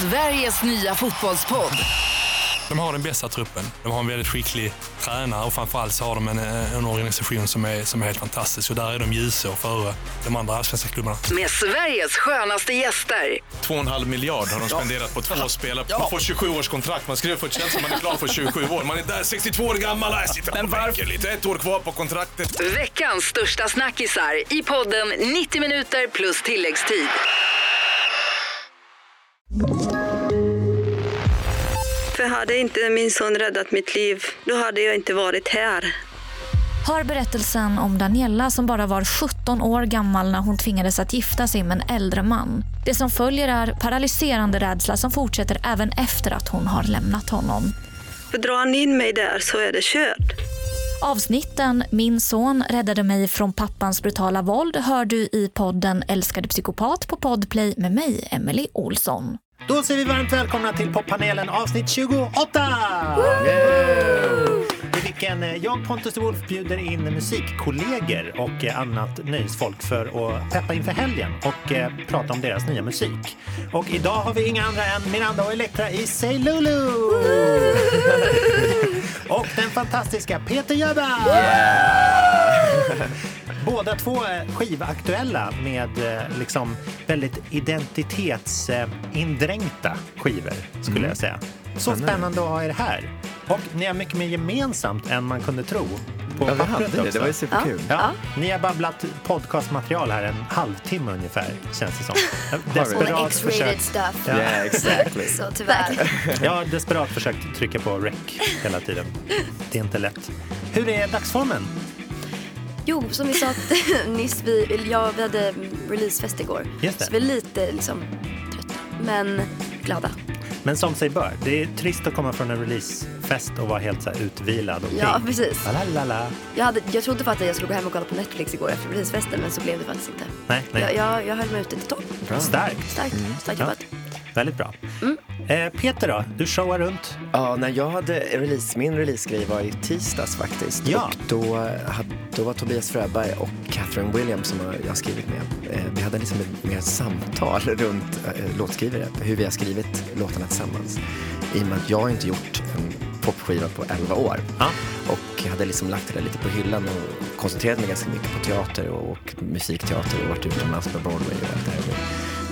Sveriges nya fotbollspodd. De har den bästa truppen. De har en väldigt skicklig tränare och framförallt så har de en, en organisation som är, som är helt fantastisk. Och där är de ljusår före de andra allsvenska klubbarna. Med Sveriges skönaste gäster. 2,5 miljard har de spenderat på två spelare. Man får 27 års kontrakt. Man skriver för som man är klar för 27 år. Man är där 62 år gammal. Jag sitter och varför lite. Ett år kvar på kontraktet. Veckans största snackisar i podden 90 minuter plus tilläggstid. För hade inte min son räddat mitt liv, då hade jag inte varit här. Hör berättelsen om Daniela som bara var 17 år gammal när hon tvingades att gifta sig med en äldre man. Det som följer är paralyserande rädsla som fortsätter även efter att hon har lämnat honom. För drar han in mig där så är det kört. Avsnitten Min son räddade mig från pappans brutala våld hör du i podden Älskade psykopat på Podplay med mig, Emily Olsson. Då säger vi varmt välkomna till poppanelen avsnitt 28! I vilken eh, jag, Pontus de Wolf, bjuder in musikkollegor och eh, annat nöjesfolk för att peppa inför helgen och eh, prata om deras nya musik. Och idag har vi inga andra än Miranda och Elektra i Say Lulu! Och den fantastiska Peter Jöback! Båda två är skivaktuella med eh, liksom väldigt identitetsindränkta skivor skulle jag säga. Så spännande att ha er här. Och ni har mycket mer gemensamt än man kunde tro. På Ja, vi hade det. också. Det var ju superkul. Ja, ni har babblat podcastmaterial här en halvtimme ungefär, känns det som. Desperat försökt, stuff. Ja. Yeah, exactly. Så tyvärr. jag har desperat försökt trycka på rec hela tiden. Det är inte lätt. Hur är dagsformen? Jo, som vi sa nyss, vi, ja, vi hade releasefest igår. Just det. Så vi är lite liksom, trötta, men glada. Men som sig bör, det är trist att komma från en releasefest och vara helt så utvilad och Ja, precis. Lalalala. Jag, hade, jag trodde faktiskt att jag skulle gå hem och kolla på Netflix igår efter releasefesten, men så blev det faktiskt inte. Nej, nej. Jag, jag, jag höll mig ute till tolv. Starkt. Starkt, starkt Ja. jobbat. Väldigt bra. Mm. Eh, Peter då, du showar runt. Ja, när jag hade release, min releasegrej var i tisdags faktiskt. Ja. Och då, då var Tobias Fröberg och Catherine Williams som jag har skrivit med. Eh, vi hade liksom ett mer samtal runt eh, låtskrivare, hur vi har skrivit låtarna tillsammans. I och med att jag inte gjort en popskiva på 11 år. Ja. Och hade liksom lagt det lite på hyllan och koncentrerat mig ganska mycket på teater och, och musikteater och varit utomlands på Broadway och allt det här.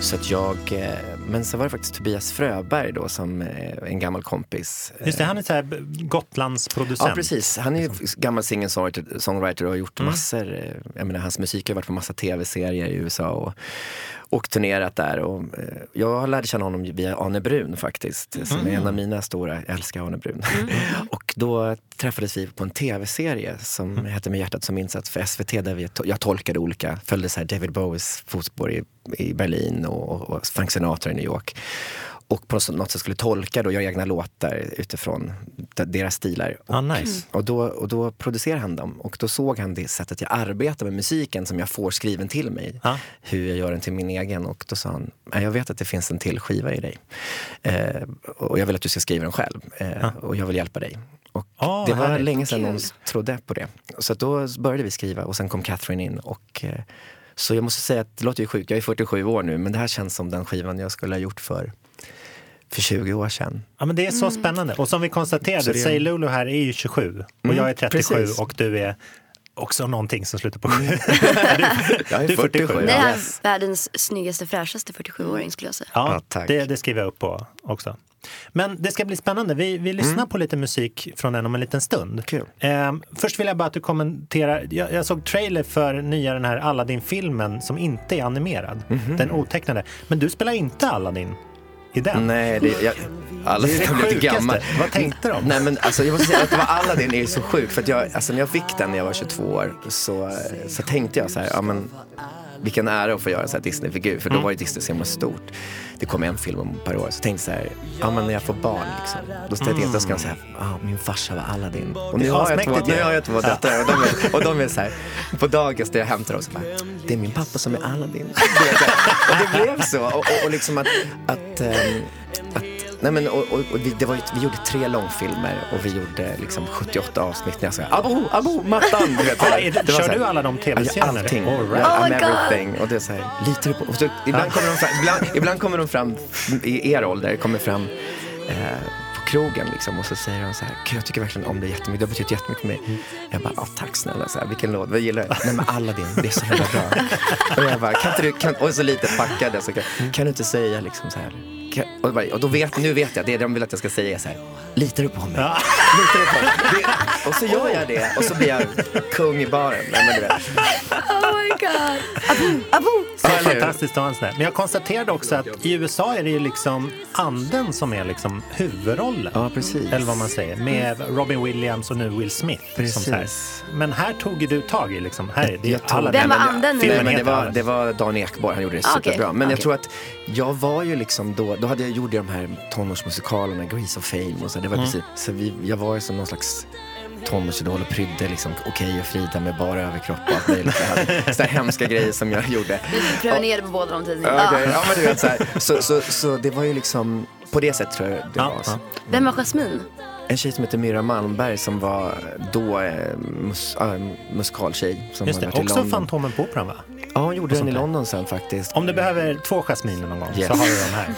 Så att jag, eh, men så var det faktiskt Tobias Fröberg då som eh, en gammal kompis. Just det, han är så här Gotlandsproducent. Ja, precis. Han är ju gammal singer-songwriter songwriter och har gjort Mm. massor. eh, Jag menar, hans musik har varit på massa tv-serier i USA och, och turnerat där. Och, eh, jag lärde känna honom via Arne Brun faktiskt, som Mm. är en av mina stora, jag älskar Arne Brun. och då träffades vi på en tv-serie som Mm. hette Med hjärtat som insats för SVT där vi, jag tolkade olika, följde så David Bowies fotspår i, i Berlin och, och Frank Sinatra i New York. Och på något sätt- skulle tolka och göra egna låtar utifrån de- deras stilar. Ah, nice. Och då, och då producerade han dem och då såg han det sättet jag arbetar med musiken som jag får skriven till mig. Ja. Hur jag gör den till min egen. Och då sa han, "Nej, jag vet att det finns en till skiva i dig. Eh, och jag vill att du ska skriva den själv. Eh, Och jag vill hjälpa dig. Och Ah, det var härligt. länge sedan någon trodde på det. Så då började vi skriva och sen kom Catherine in. Och, eh, så jag måste säga att det låter ju sjukt, jag är 47 år nu men det här känns som den skivan jag skulle ha gjort för, för 20 år sedan. Ja, men det är så spännande. Och som vi konstaterade, det Say Lulu här är ju 27 och Mm, jag är 37 precis. och du är också någonting som slutar på 7. Jag är Du är 47. 47. Det är han världens snyggaste, fräschaste 47-åring skulle jag säga. Ja, Ja, tack. det, det skriver jag upp på också. Men det ska bli spännande. Vi, vi lyssnar Mm. på lite musik från den om en liten stund. Kul. Ehm, först vill jag bara att du kommenterar. Jag, jag såg trailer för nya den här Aladdin-filmen som inte är animerad. Mhm. Den otecknade. Men du spelar inte Aladdin i den. Nej, det, jag, är lite sjukaste. gammal. Vad tänkte de? Nej men alltså jag måste säga att det var Aladdin är ju så sjuk för att jag, alltså när jag fick den när jag var 22 år så, så tänkte jag så här, ja men vilken ära att få göra så här Disney-figur för då Mm. var ju Disney så himla stort. Det kom en film om per år så tänkte så här, ja men när jag får barn liksom. Då tänkte jag, då ska jag säga, ja min farsa var Aladdin. Och nu har, jag två, asmäktigt nu ju. har jag två döttrar och de är, och de är så här, på dagis där jag hämtar dem så bara, det är min pappa som är Aladdin. Och det blev så. Och, och, och liksom att, att, ehm, att nej men, och, och, och vi, det var, ju- vi gjorde tre långfilmer och vi gjorde liksom 78 avsnitt när jag sa abo, abo, mattan. Du vet, det- Det var kör här- du alla de TV-scenerna? Allting. All right. Oh I'm God. everything. Och det är så här, litar du på? Och så, ibland, kommer de fram, ibland, ibland kommer de fram i er ålder, kommer fram eh, på krogen liksom, och så säger de så här, "Gud, jag tycker verkligen om dig jättemycket, det har betytt jättemycket för mig. Mm. Jag bara, "Ja, tack snälla, så här, vilken låt, vad gillar du? Nej men Aladdin, det är så himla bra. och jag bara, kan inte du, kan, och så lite packad, så kan, kan du inte säga liksom så här, och, bara, och då vet, nu vet jag, det de vill att jag ska säga är så här, litar du på mig? Ja. Litar du på mig? Det, och så gör jag det och så blir jag kung i baren. Nej, men du vet. Oh my god. Abo. Så eller hur? fantastiskt att ha en sån där. Men jag konstaterade också att i USA är det ju liksom anden som är liksom huvudrollen. Ja, precis. Eller vad man säger. Med Robin Williams och nu Will Smith. Som så här. Precis. Men här tog ju du tag i liksom. Här är det tog- alla Vem var anden nu? filmen Nej, men det, var, det var Dan Ekborg, han gjorde det Ah, superbra. Men jag Okej. tror att jag var ju liksom då, då hade jag gjort de här tonårsmusikalerna, Grease of Fame och så. Det var Mm. precis, så vi, jag var ju som någon slags tonårsidol och prydde liksom Okej och Frida med bara överkropp och allt möjligt. Sådana hemska grejer som jag gjorde. Du prenumererade på båda de Ja, tidningarna. okej. ja men du vet så, här. Så, så, så det var ju liksom, på det sättet tror jag det Ja, var. ja. Vem var Jasmine? En tjej som heter Myra Malmberg som var då eh, mus, äh, musikaltjej. Som Just det, också London. Fantomen på Operan va? Ja, hon gjorde den i. London sen faktiskt. Om du behöver två jasminer någon gång Yes. så har du de här.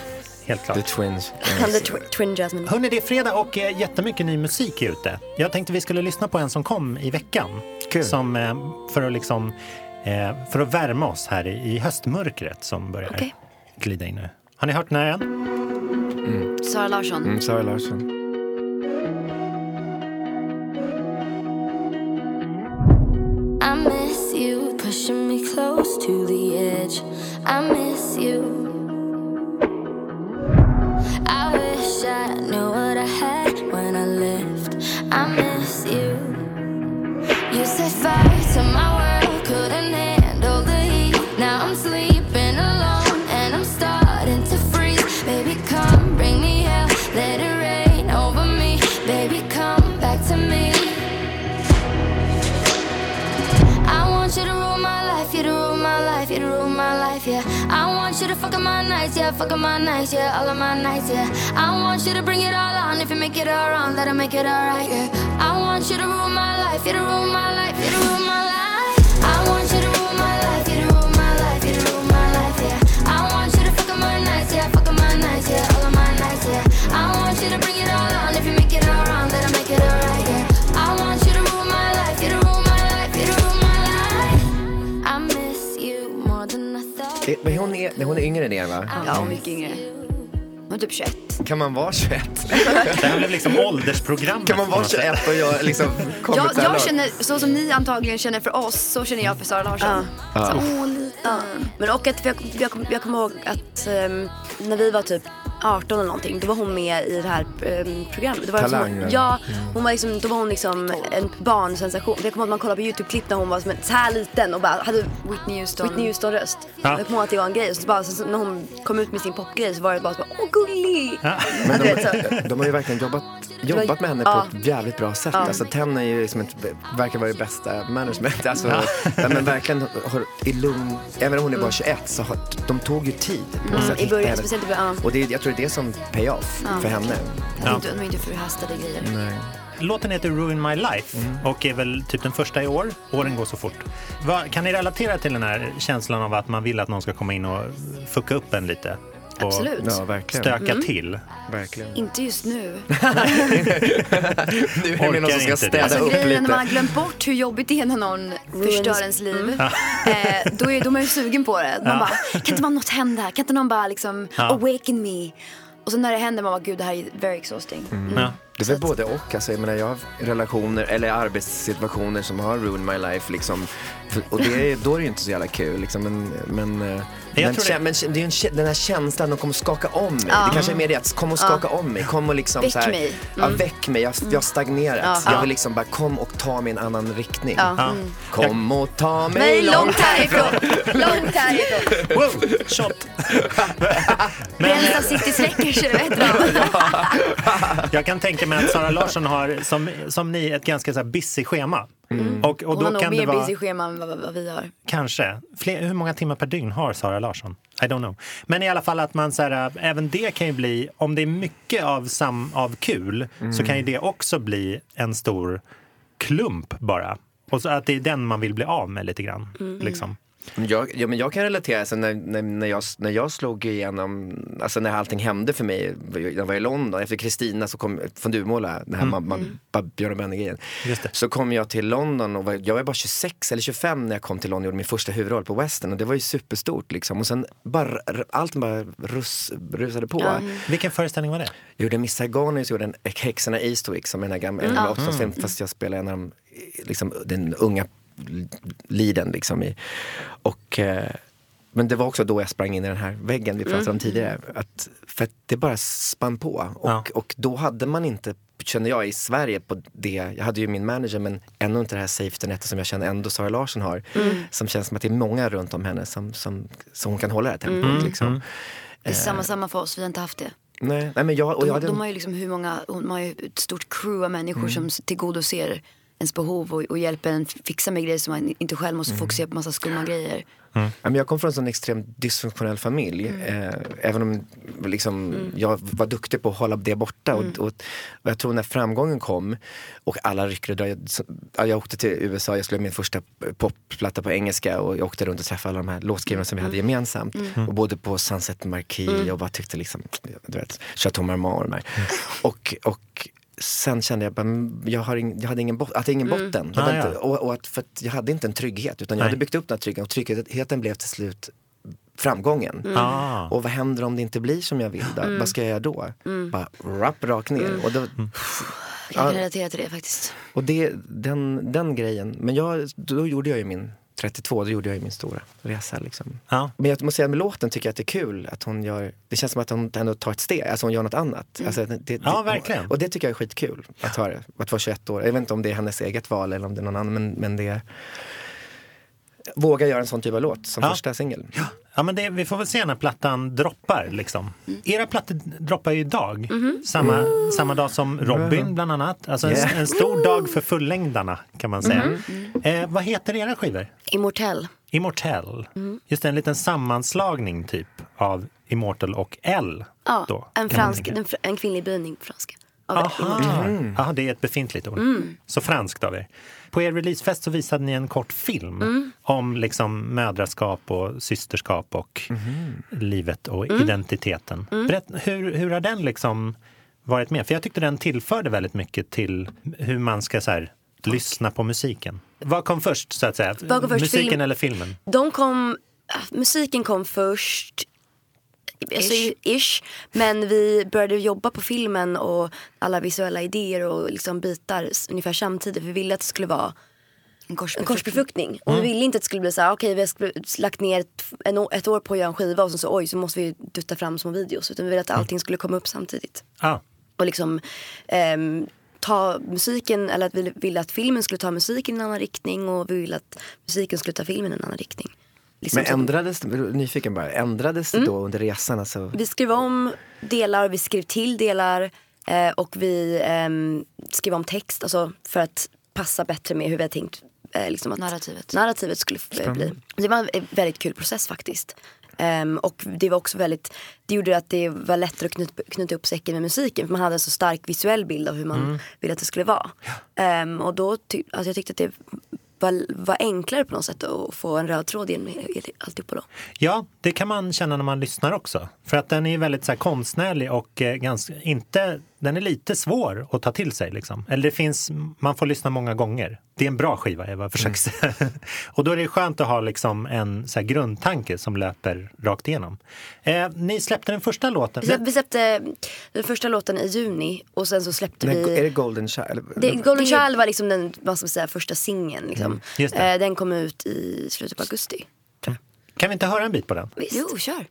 Helt klart. The Twins. Han the tw- Twin Jasmine. Hörni, det är fredag och eh, jättemycket ny musik är ute. Jag tänkte vi skulle lyssna på en som kom i veckan. Kul. Som, eh, för, att liksom, eh, för att värma oss här i, i höstmörkret som börjar Okej. glida in nu. Har ni hört den här än? Sara Larsson. Mm, Sara Larsson. I miss you, pushing me close to the edge. I miss you. Yeah, fuck my nights, yeah, all of my nights, yeah. I want you to bring it all on, if you make it all wrong, that'll make it alright, yeah. I want you to rule my life, you to rule my life, you to rule my life. I want you to rule my life, you to rule my life, you to rule my life, yeah. I want you to fuck my nights, yeah, fuck my nights, yeah, all of my nights, yeah. I want you to bring it all on, if you make it Men hon är, hon är yngre än er va? Ja, mycket yngre. Hon är typ 21. Kan man vara 21? Det här blev liksom åldersprogrammet. Kan man vara något sätt. 21 och jag liksom kommer Jag, så här jag långt? känner, så som ni antagligen känner för oss, så känner jag för Sara Larsson. Ja. Så, åh, lite. Ja. Men och att jag, jag, kom- jag kommer ihåg att ehm, när vi var typ 18 eller någonting, då var hon med i det här um, programmet. Det var Talang, som, va? Ja, hon var liksom, då var hon liksom en barnsensation. Jag kommer ihåg att man kollade på YouTube-klipp när hon var som en, så här liten och bara hade Whitney Houston. Whitney Houston-röst. Ja. Jag kommer ihåg att det var en grej. Och så bara, så, när hon kom ut med sin popgrej så var det bara så, åh gullig! Ja. Men vet, de, de har ju verkligen jobbat, jobbat med henne Ja. på ett jävligt bra sätt. Ja. Alltså, Tenn är ju liksom ett, verkar vara det bästa management. Alltså, ja. men verkligen har, i lugn, även om hon är bara 21 så har de tog ju tid på sig att Mm, I hitta början, henne. speciellt i början. Och det, är- jag tror det är det som pay off för henne. Inte, de är inte förhastade grejer. Nej. Låten heter Ruin My Life och är väl typ den första i år. Åren går så fort. Vad- kan ni relatera till den här känslan av att man vill att någon ska komma in och fucka upp en lite? Och Absolut. Ja, verkligen. stöka till. verkligen. Inte just nu. Nu är det någon Orkar som ska inte det. städa Alltså upp grejen när lite. man har glömt bort hur jobbigt det är när någon förstör ens liv. Mm. Eh, då är då är man ju sugen på det. Man Ja. bara, kan inte bara något hända? Kan inte någon bara liksom Ja. awaken me? Och så när det händer man bara, gud det här är very exhausting. Ja. Det är väl både och. Alltså, jag menar, jag har relationer eller arbetssituationer som har ruined my life. Liksom. För- Och det är, då är det ju inte så jävla kul. Liksom. Men, men, eh, men, det- men det är en, den här känslan, de kommer skaka om mig. Ja. Det kanske är mer det, att kom och skaka om mig. Kom och liksom Väck så här, mig. Ja, väck mig. Jag, jag har stagnerat. Ja. Jag vill liksom bara, kom och ta mig i en annan riktning. Ja. Ja. Kom och ta mig Nej, långt härifrån. långt härifrån. Wow, shot! Bränsta City släcker sig, vet du. Jag kan tänka mig att Sara Larsson har, som, som ni, ett ganska så här busy schema. Och, och Hon har då nog kan det mer vara, busy schema än vad, vad vi har. kanske, fler, hur många timmar per dygn har Sara Larsson? I don't know. Men i alla fall att man så här, även det kan ju bli, om det är mycket av, sam, av kul så kan ju det också bli en stor klump bara. Och så att det är den man vill bli av med lite grann. Liksom. Jag, ja, men jag kan relatera, alltså, när, när, när, jag, när jag slog igenom, alltså när allting hände för mig, jag var i London, efter Kristina så kom, från Duvemåla, den här Mm. mm. man, Björn och Benny-grejen. Så kom jag till London och var, jag var bara 26 eller 25 när jag kom till London och gjorde min första huvudroll på Western och det var ju superstort liksom. Och sen bara, allt bara rus, rusade på. Vilken föreställning var det? Jag gjorde Miss Saigon och gjorde en Häxorna i Eastwick som är den här gamla Mm. en Ja. 80-talsfilm fast jag spelar en av de, liksom, den unga liden liksom i. Och, eh, men det var också då jag sprang in i den här väggen vi pratade om tidigare. Att, för att det bara spann på. Och, Ja. och då hade man inte, kände jag, i Sverige på det. Jag hade ju min manager men ändå inte det här safety netet som jag känner ändå Sara Larsson har. Som känns som att det är många runt om henne som, som, som hon kan hålla det här tempot. Liksom. Det är samma, samma för oss, vi har inte haft det. Nej, nej, men jag, och De, jag hade, de har ju liksom hur många, de har ju ett stort crew av människor som tillgodoser ens behov och, och hjälper en fixa med grejer som man inte själv måste fokusera på massa skumma grejer. Men jag kom från en sån extremt dysfunktionell familj. Eh, även om liksom, jag var duktig på att hålla det borta. Och, och, och jag tror när framgången kom och alla ryckte, jag, jag åkte till USA, jag skulle göra min första popplatta på engelska och jag åkte runt och träffade alla de här låtskrivarna som vi hade gemensamt. Och bodde på Sunset Marquis och bara tyckte liksom, du vet, Chateau Marmont och de här. Och, och sen kände jag bara, mm, jag, har ing, jag hade ingen, bot, att ingen botten. Jag Ah, var ja. inte, och, och att, för att jag hade inte en trygghet utan jag Nej. hade byggt upp den här tryggheten och tryggheten blev till slut framgången. Ah. Och vad händer om det inte blir som jag vill? Då? Vad ska jag göra då? Bara rapp, rakt ner. Och, då, Jag kan relatera till det faktiskt. och det, den, den grejen. Men jag, då gjorde jag ju min 32, då gjorde jag min stora resa. Liksom. Ja. Men jag måste säga med låten tycker jag att det är kul att hon gör, det känns som att hon ändå tar ett steg, alltså hon gör något annat. Alltså, det, det, Ja, verkligen. Och det tycker jag är skitkul, att, ha det, att vara 21 år. Jag vet inte om det är hennes eget val eller om det är någon annan, men, men det är Våga göra en sån typ av låt som Ja. första singel. Ja, men det, vi får väl se när plattan droppar. Liksom. Era plattor droppar ju idag. Samma, samma dag som Robin bland annat. Alltså en, Yeah. en stor dag för fullängdarna kan man säga. Eh, vad heter era skivor? Immortell. Immortell. Just det, en liten sammanslagning typ av Immortal och L. Ja, då, en, fransk, en, fr- en kvinnlig böjning på franska. Av Immortell. Aha. Aha, det är ett befintligt ord. Så franskt av er. På er releasefest så visade ni en kort film om liksom mödraskap och systerskap och livet och identiteten. Berätt, hur, hur har den liksom varit med? För jag tyckte den tillförde väldigt mycket till hur man ska så här, lyssna på musiken. Vad kom först så att säga? Vad kom först, Musiken film? eller filmen? De kom, musiken kom först, alltså, ish. men vi började jobba på filmen och alla visuella idéer och liksom bitar ungefär samtidigt. Vi ville att det skulle vara en korsbefruktning. Och vi ville inte att det skulle bli så här, okej vi har lagt ner ett, en, år på att göra en skiva och så, så oj så måste vi dutta fram små videos. Utan vi ville att allting skulle komma upp samtidigt. Ah, Och liksom ehm, ta musiken, eller att vi ville att filmen skulle ta musiken i en annan riktning och vi ville att musiken skulle ta filmen i en annan riktning. Liksom Men ändrades, nyfiken bara, ändrades det då under resan? Alltså, Vi skrev om delar, vi skrev till delar eh, och vi ehm, skrev om text alltså, för att passa bättre med hur vi hade tänkt eh, liksom att narrativet, narrativet skulle eh, bli. Det var en väldigt kul process faktiskt. Ehm, och det var också väldigt, det gjorde att det var lättare att knyta, knyta upp säcken med musiken för man hade en så stark visuell bild av hur man ville att det skulle vara. Ehm, och då ty, alltså jag tyckte att det var, var enklare på något sätt att få en röd tråd genom alltihopa då. Ja, det kan man känna när man lyssnar också. För att den är väldigt så här, konstnärlig och eh, ganska, inte, den är lite svår att ta till sig. Liksom. Eller det finns, man får lyssna många gånger. Det är en bra skiva, jag försöker säga. och då är det skönt att ha liksom en så här, grundtanke som löper rakt igenom. Eh, ni släppte den första låten. Vi släppte, vi släppte den första låten i juni och sen så släppte men, vi är det Golden Child? det, Golden Child var liksom den vad ska man säga, första singeln. Liksom. det. Eh, den kom ut i slutet på augusti. Kan vi inte höra en bit på den? Visst. Jo, kör.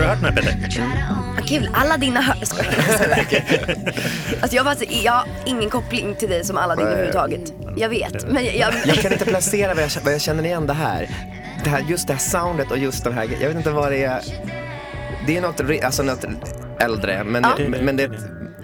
Låtarna Peter? Vad kul, alla dina hör... Jag skojar. alltså jag, har ingen koppling till dig som alla din Nej. överhuvudtaget. Jag vet, men jag... Jag kan inte placera vad jag, vad jag känner igen det här. det här. Just det här soundet och just den här, jag vet inte vad det är. Det är något, alltså något äldre, men, Ja. men, men det,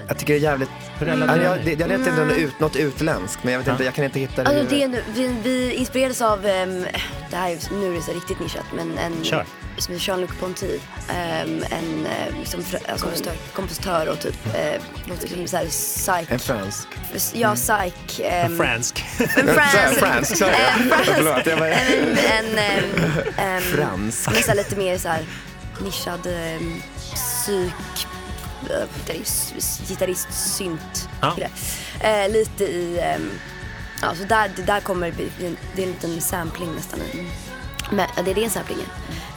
jag tycker det är jävligt, Hur ja, jag, jag vet inte om det är ut, något utländskt, men jag vet inte, jag kan inte hitta det. Alltså det är, vi, vi inspirerades av, ehm, det här är, nu är det så riktigt nischat, men en Kör. Som heter Jean-Luc Ponty, ehm, en eh, liksom, alltså, kompositör. kompositör och typ, eh, liksom så här psych. En fransk. Ja, psych. ehm, En fransk. En fransk. fransk, sa jag. En En, en, ehm, ehm, Fransk. Men så här lite mer så här nischad um, psyk, eh, gitarrist, synt. Ja. kille. Eh, lite i, ehm, ja så där, där kommer, det bli- det är en liten sampling nästan. i. Men, ja, det är det en sampling är.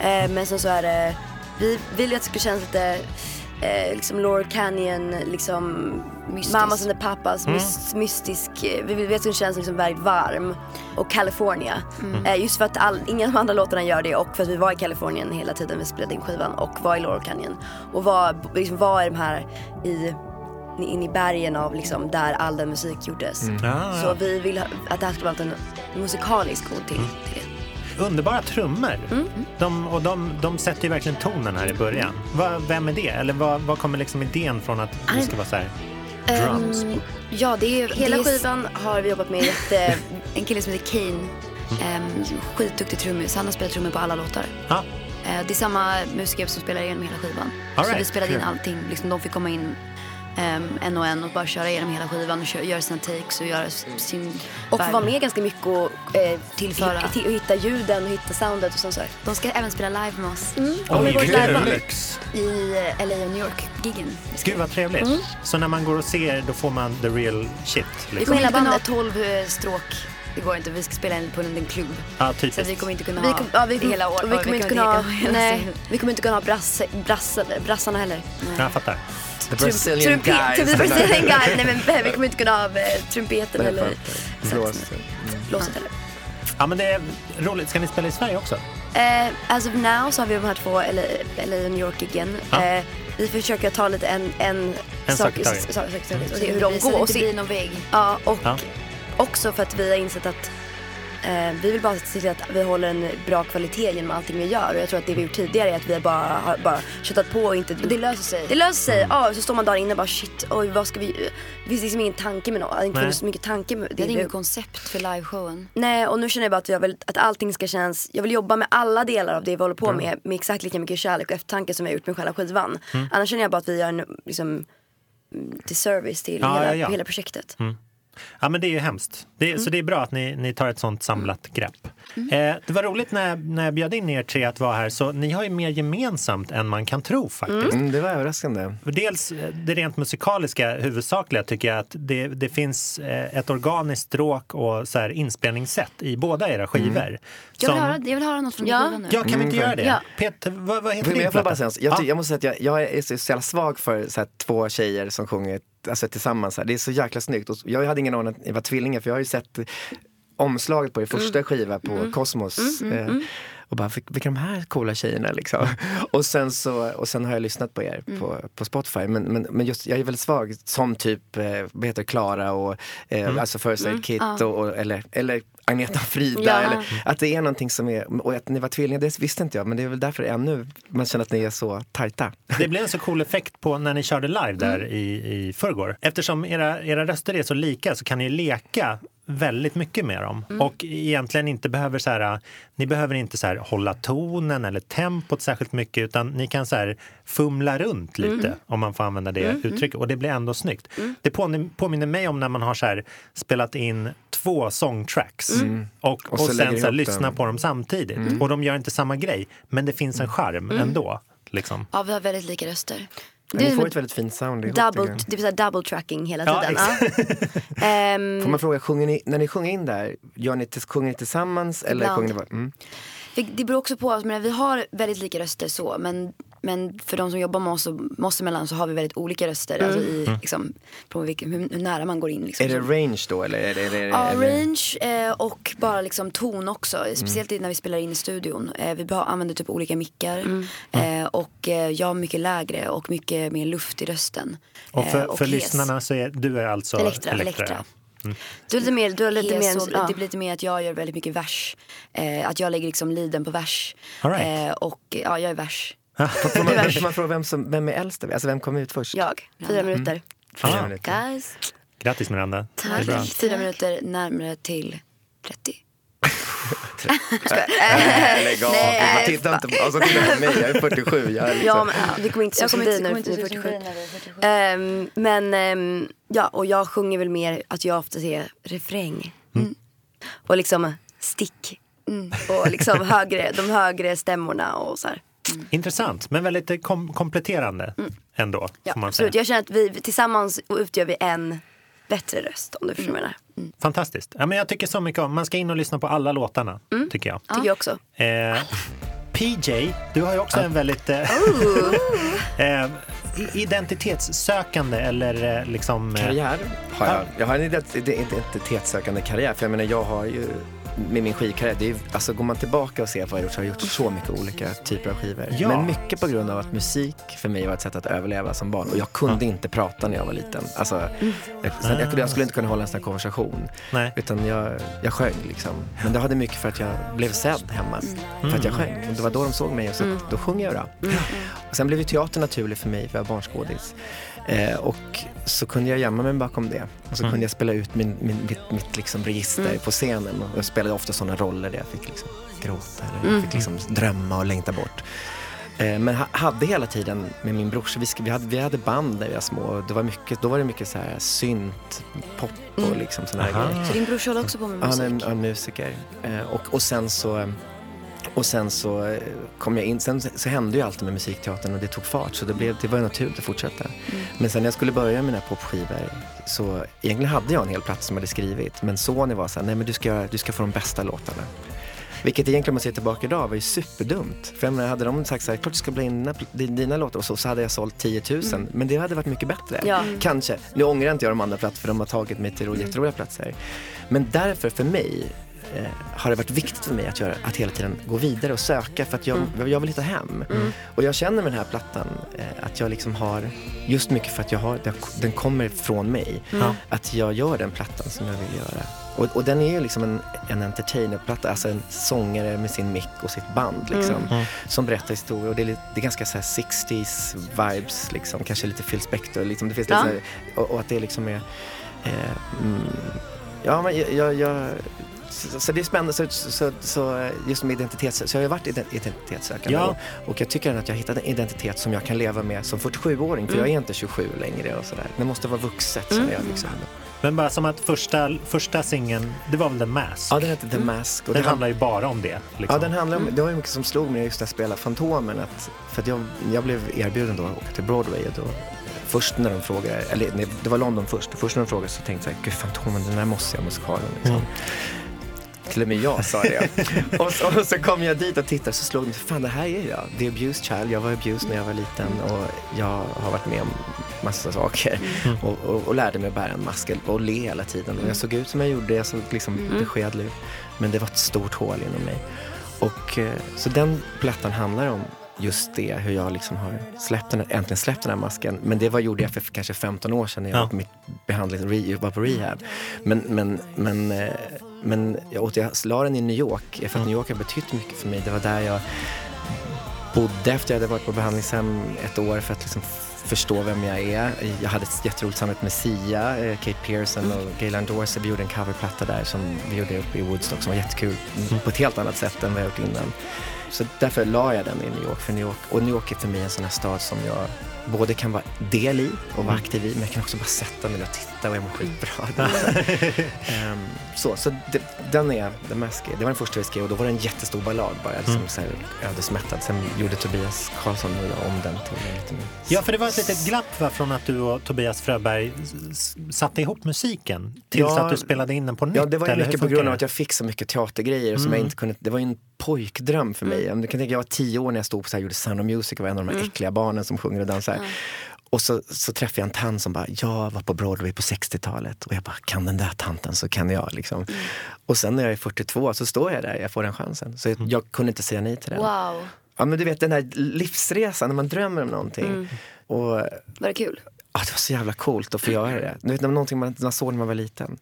Eh, Men sen så är det, vi vill ju att det ska kännas lite eh, liksom Laurel Canyon, liksom Mystisk. Mamas and the Papas, Mm. mys- mystisk. eh, Vi vill att den känns liksom väldigt varm. Och California. Mm. Eh, just för att all, ingen av de andra låtarna gör det och för att vi var i Kalifornien hela tiden vi spelade in skivan och var i Laurel Canyon. Och var, liksom var i de här i in i bergen av liksom där all den musik gjordes. Mm. Ja, Så ja. vi vill ha, att det här ska vara en musikalisk ord till, Mm. till det. Underbara trummor. Mm. De, och de, de sätter ju verkligen tonen här i början. Va, vem är det? Eller vad, kommer liksom idén från att det ska vara så här drums? Ehm, ja, det är, hela det är- skivan har vi jobbat med jätte... En kille som heter Kane, um, skitduktig trummis. Han har spelat trummor på alla låtar. Ja. Eh, det är samma musiker som spelar igenom hela skivan. All så right, vi spelade in kul. allting. Liksom, de fick komma in um, en och en och bara köra igenom hela skivan och kö- göra sina takes och göra sin Och få vara med ganska mycket och eh, Tillföra. hi- och hitta ljuden och hitta soundet och sånt där. De ska även spela live med oss. Mm. Oj, vi går kul. live. Lyx. I eh, LA och New York-giggen. Gud vad trevligt. Mm. Så när man går och ser då får man the real shit? Vi Liksom. kommer inte kunna ha 12 eh, stråk. Det går inte. Vi ska spela in på en klubb. Ja, Så typiskt. vi kommer inte kunna Vi, ha kom, ja, vi, det hela året. och vi kommer inte kunna ha, nej, vi kommer inte kunna ha brass, brass, brassarna heller. Jag fattar. The Brazilian trumpet- guys. The Brazilian guy. Nej men vi kommer inte kunna ha eh, trumpeten Nej, eller fattar. Blås. blåset heller. Ja men det är roligt. Ska ni spela i Sverige också? Eh, as of now så har vi de här två LA och New York-giggen. Ja. Eh, vi försöker ta lite en, en, En sak i taget. sak- sak Så så går. det Och inte se, blir någon vägg. ja, och Ja. Också för att vi har insett att eh, vi vill bara se till att vi håller en bra kvalitet genom allting vi gör. Och jag tror att det vi gjort tidigare är att vi bara har bara köttat på och inte... Det löser sig. Det löser sig. Ja, så står man dagen inne och bara shit, oj vad ska vi... Det finns liksom ingen tanke med något. Det har inte funnits så mycket tanke med Det är vi- inget koncept för liveshowen. Nej, och nu känner jag bara att jag vill att allting ska kännas, jag vill jobba med alla delar av det vi håller på med med exakt lika mycket kärlek och eftertanke som vi har gjort med själva skivan. Mm. Annars känner jag bara att vi gör en liksom, mm, till service till Ja, hela, ja, ja. hela projektet. Ja men det är ju hemskt. Det, Mm. Så det är bra att ni, ni tar ett sånt samlat grepp. Eh, det var roligt när, när jag bjöd in er tre att vara här så ni har ju mer gemensamt än man kan tro faktiskt. Mm, det var överraskande. Dels eh, det rent musikaliska huvudsakliga tycker jag att det, det finns eh, ett organiskt stråk och så här inspelningssätt i båda era skivor. Jag vill, Som- höra, jag vill höra något från Ja. nu. Ja, kan vi inte Mm, göra det? ja. Peter, vad, vad heter din jag, platta? jag, Ja. ty- jag måste säga att jag, jag är så jävla svag för så här, två tjejer som sjunger alltså, tillsammans. Här. Det är så jäkla snyggt. Och jag hade ingen aning att ni var tvillingar för jag har ju sett omslaget på er första Mm. skiva på Kosmos. eh, och bara, vilka de här coola tjejerna liksom? och, sen så, och sen har jag lyssnat på er på, på Spotify. Men, men, men just, jag är väldigt svag som typ, eh, vad heter Klara och eh, alltså First Aid Kit och, och, eller, eller Agneta Frida. Ja. Eller, att det är någonting som är, och att ni var tvillingar det visste inte jag men det är väl därför ännu man känner att ni är så tajta. Det blev en så cool effekt på när ni körde live där Mm. i, i förrgår. Eftersom era, era röster är så lika så kan ni leka väldigt mycket med dem. Mm. Och egentligen inte behöver så här, ni behöver inte så här hålla tonen eller tempot särskilt mycket utan ni kan så här fumla runt lite Mm. om man får använda det uttrycket och det blir ändå snyggt. Det påminner, mig om när man har så här spelat in två songtracks och, och, Och så lägger sen så här, lyssna på dem samtidigt. Och de gör inte samma grej men det finns en charm ändå. Liksom. Ja, vi har väldigt lika röster. Men ni Du, får ett väldigt fint sound ihop. double, det vill säga double tracking hela Ja, tiden. Ja. Ehm, Får man fråga, sjunger ni, när ni sjunger in där, gör ni, sjunger ni tillsammans eller Ibland. sjunger ni bara, mm. Det beror också på, jag menar, vi har väldigt lika röster så, men men för de som jobbar med oss, och, med oss emellan så har vi väldigt olika röster. Mm. Alltså i, Mm. liksom, på vilken, hur, hur nära man går in. Liksom. Är det range då eller? Är det, är det, Ja, eller? range eh, och bara liksom ton också. Speciellt när vi spelar in i studion. Eh, vi bara använder typ olika mickar. Eh, och eh, jag har mycket lägre och mycket mer luft i rösten. Och för, Eh, för hes. lyssnarna så är du är alltså Elektra, Elektra. Elektra. Mm. Du är lite mer, du är lite mer, och- det blir lite mer att jag gör väldigt mycket vers. Eh, att jag lägger liksom liden på vers. All right. eh, och ja, jag är vers. Får man, får man fråga vem, som, vem är äldst? Alltså vem kom ut först? Jag, fyra minuter. Fyra Ah. minuter. Guys, Grattis Miranda. Tack. Fyra minuter närmare till 30. Äh, lägg av. Nej. Man tittar inte på, alltså, tittar på mig, jag är 47. Jag är liksom, Ja, men, vi kommer inte se Jag som kommer dig inte- när du är se som 47. dig när du är 47. Ehm, men ehm, ja, och jag sjunger väl mer att jag ofta säger refräng. Mm. Och liksom stick. Och liksom högre, de högre stämmorna och så här. Intressant, men väldigt eh, kom kompletterande ändå. Mm. Ja, får man säga. absolut. Jag känner att vi tillsammans utgör vi en bättre röst om du förstår vad jag menar. Fantastiskt. Ja, men jag tycker så mycket om, man ska in och lyssna på alla låtarna, tycker jag. Tycker jag också. Eh, PJ, du har ju också en väldigt eh, eh, identitetssökande eller eh, liksom... eh, Karriär har jag. Jag har en ident- identitetssökande karriär. För jag menar, jag har ju med min skivkarriär, det är, alltså går man tillbaka och ser vad jag har gjort så har jag gjort så mycket olika typer av skivor. Ja. Men mycket på grund av att musik för mig var ett sätt att överleva som barn. Och jag kunde inte prata när jag var liten. Alltså, jag, sen, jag, kunde- jag skulle inte kunna hålla en sån här konversation. Nej. Utan jag, jag sjöng liksom. Men det hade mycket för att jag blev sedd hemma. För att jag sjöng. Och det var då de såg mig och så att då sjöng jag då. Och sen blev ju teater naturligt för mig, för jag var barnskådis. Eh, och så kunde jag gömma mig bakom det. Och så Mm. kunde jag spela ut min, min, mitt, mitt liksom register Mm. på scenen. Och jag spelade ofta sådana roller där jag fick liksom gråta eller Mm. jag fick liksom drömma och längta bort. Eh, men ha, hade hela tiden med min brorsa, vi, vi, hade, vi hade band när vi var små. Och det var mycket, då var det mycket så här synt, pop och Mm. liksom sådana här grejer. Så din brorsa håller också på med Ja, Han är musik? en musiker. Eh, och, och sen så och sen så eh, kom jag in, sen så hände ju allt med musikteatern och det tog fart så det, blev, det var ju naturligt att fortsätta. Men sen när jag skulle börja med mina popskivor så egentligen hade jag en hel platta som jag hade skrivit men Sony var såhär, nej men du ska, du ska få de bästa låtarna. Vilket egentligen om man ser tillbaka idag var ju superdumt. För jag menar, hade de sagt såhär, klart du ska bli dina, dina låtar och så, så hade jag sålt 10 000. Men det hade varit mycket bättre. Ja. Kanske. Nu ångrar inte jag de andra platserna för de har tagit mig till jätteroliga platser. Men därför för mig eh, har det varit viktigt för mig att, göra, att hela tiden gå vidare och söka för att jag, jag vill hitta hem. Och jag känner med den här plattan eh, att jag liksom har, just mycket för att jag har, den- kommer från mig, Ja. att jag gör den plattan som jag vill göra. Och, och den är ju liksom en, en entertainerplatta, alltså en sångare med sin mick och sitt band liksom, Mm. som berättar historier. Och det är, lite, det är ganska så här 60s vibes, liksom. kanske lite Phil Spector. Liksom. Det finns Ja. lite så här, och, och att det liksom är... Eh, mm, ja, men jag... jag, jag så, så det är spännande, så, så, så just med identitets... Så jag har ju varit ident- identitetssökande Ja. och, och jag tycker att jag har hittat en identitet som jag kan leva med som 47-åring, för jag är inte 27 längre och sådär. Det måste vara vuxet känner jag liksom. Men bara som att första, första singeln, det var väl The Mask? Ja, den heter The Mask. Och den det handlar ju bara om det. Liksom. Ja, den handlar om, det var ju mycket som slog mig just när jag spelade Fantomen. Att, för att jag, jag blev erbjuden då att åka till Broadway. Och då, först när de frågade, eller det var London först. Först när de frågade så tänkte jag, gud Fantomen, den där måste jag musikalen. Liksom. Till och med jag sa det. och, så, och så kom jag dit och tittade så slog mig, fan det här är jag. The abused child. Jag var abused när jag var liten och jag har varit med om massa saker. Och, och, och lärde mig att bära en mask och le hela tiden. Och jag såg ut som jag gjorde, jag såg liksom beskedlig ut. Men det var ett stort hål inom mig. Och, eh, så den plattan handlar om just det, hur jag liksom har släppt den, äntligen släppt den här masken. Men det var, gjorde jag för kanske 15 år sedan när jag Ja. var på mitt behandling, re, var på rehab. Men, men, men, eh, men jag, åt, jag la den i New York, för att New York har betytt mycket för mig. Det var där jag bodde efter jag hade varit på behandlingshem ett år för att liksom förstå vem jag är. Jag hade ett jätteroligt samarbete med Sia, eh, Kate Pearson och Gaylan Dorsey. Vi gjorde en coverplatta där som vi gjorde uppe i Woodstock som var jättekul på ett helt annat sätt än vad jag gjort innan. Så därför la jag den i New York. För New York. Och New York är för mig en sån här stad som jag både kan vara del i och vara aktiv i, men jag kan också bara sätta mig och titta och jag mår skitbra. Det är så så det, den är The Mask. Det var den första vi skrev och då var det en jättestor ballad bara, liksom Mm. så här ödesmättad. Sen gjorde Tobias Karlsson och jag om den till en liten Ja, för det var, ett litet glapp va, från att du och Tobias Fröberg satte ihop musiken tills Ja, att du spelade in den på nytt. Ja, det var mycket på grund av att jag fick så mycket teatergrejer som Mm. jag inte kunde, det var ju en pojkdröm för mig. Du kan tänka, jag var tio år när jag stod på så här, gjorde Sound of Music och var en av de här Mm. äckliga barnen som sjunger och dansar. Och så, så träffade jag en tant som bara, jag var på Broadway på 60-talet och jag bara, kan den där tanten så kan jag. Liksom. Och sen när jag är 42 så står jag där, jag får den chansen. Så jag, Mm. jag kunde inte säga nej till den. Wow. Ja men du vet den här livsresan när man drömmer om någonting. Mm. Och Var det kul? Ja, det var så jävla coolt att få göra det. Du vet, det var någonting man, man såg när man var liten.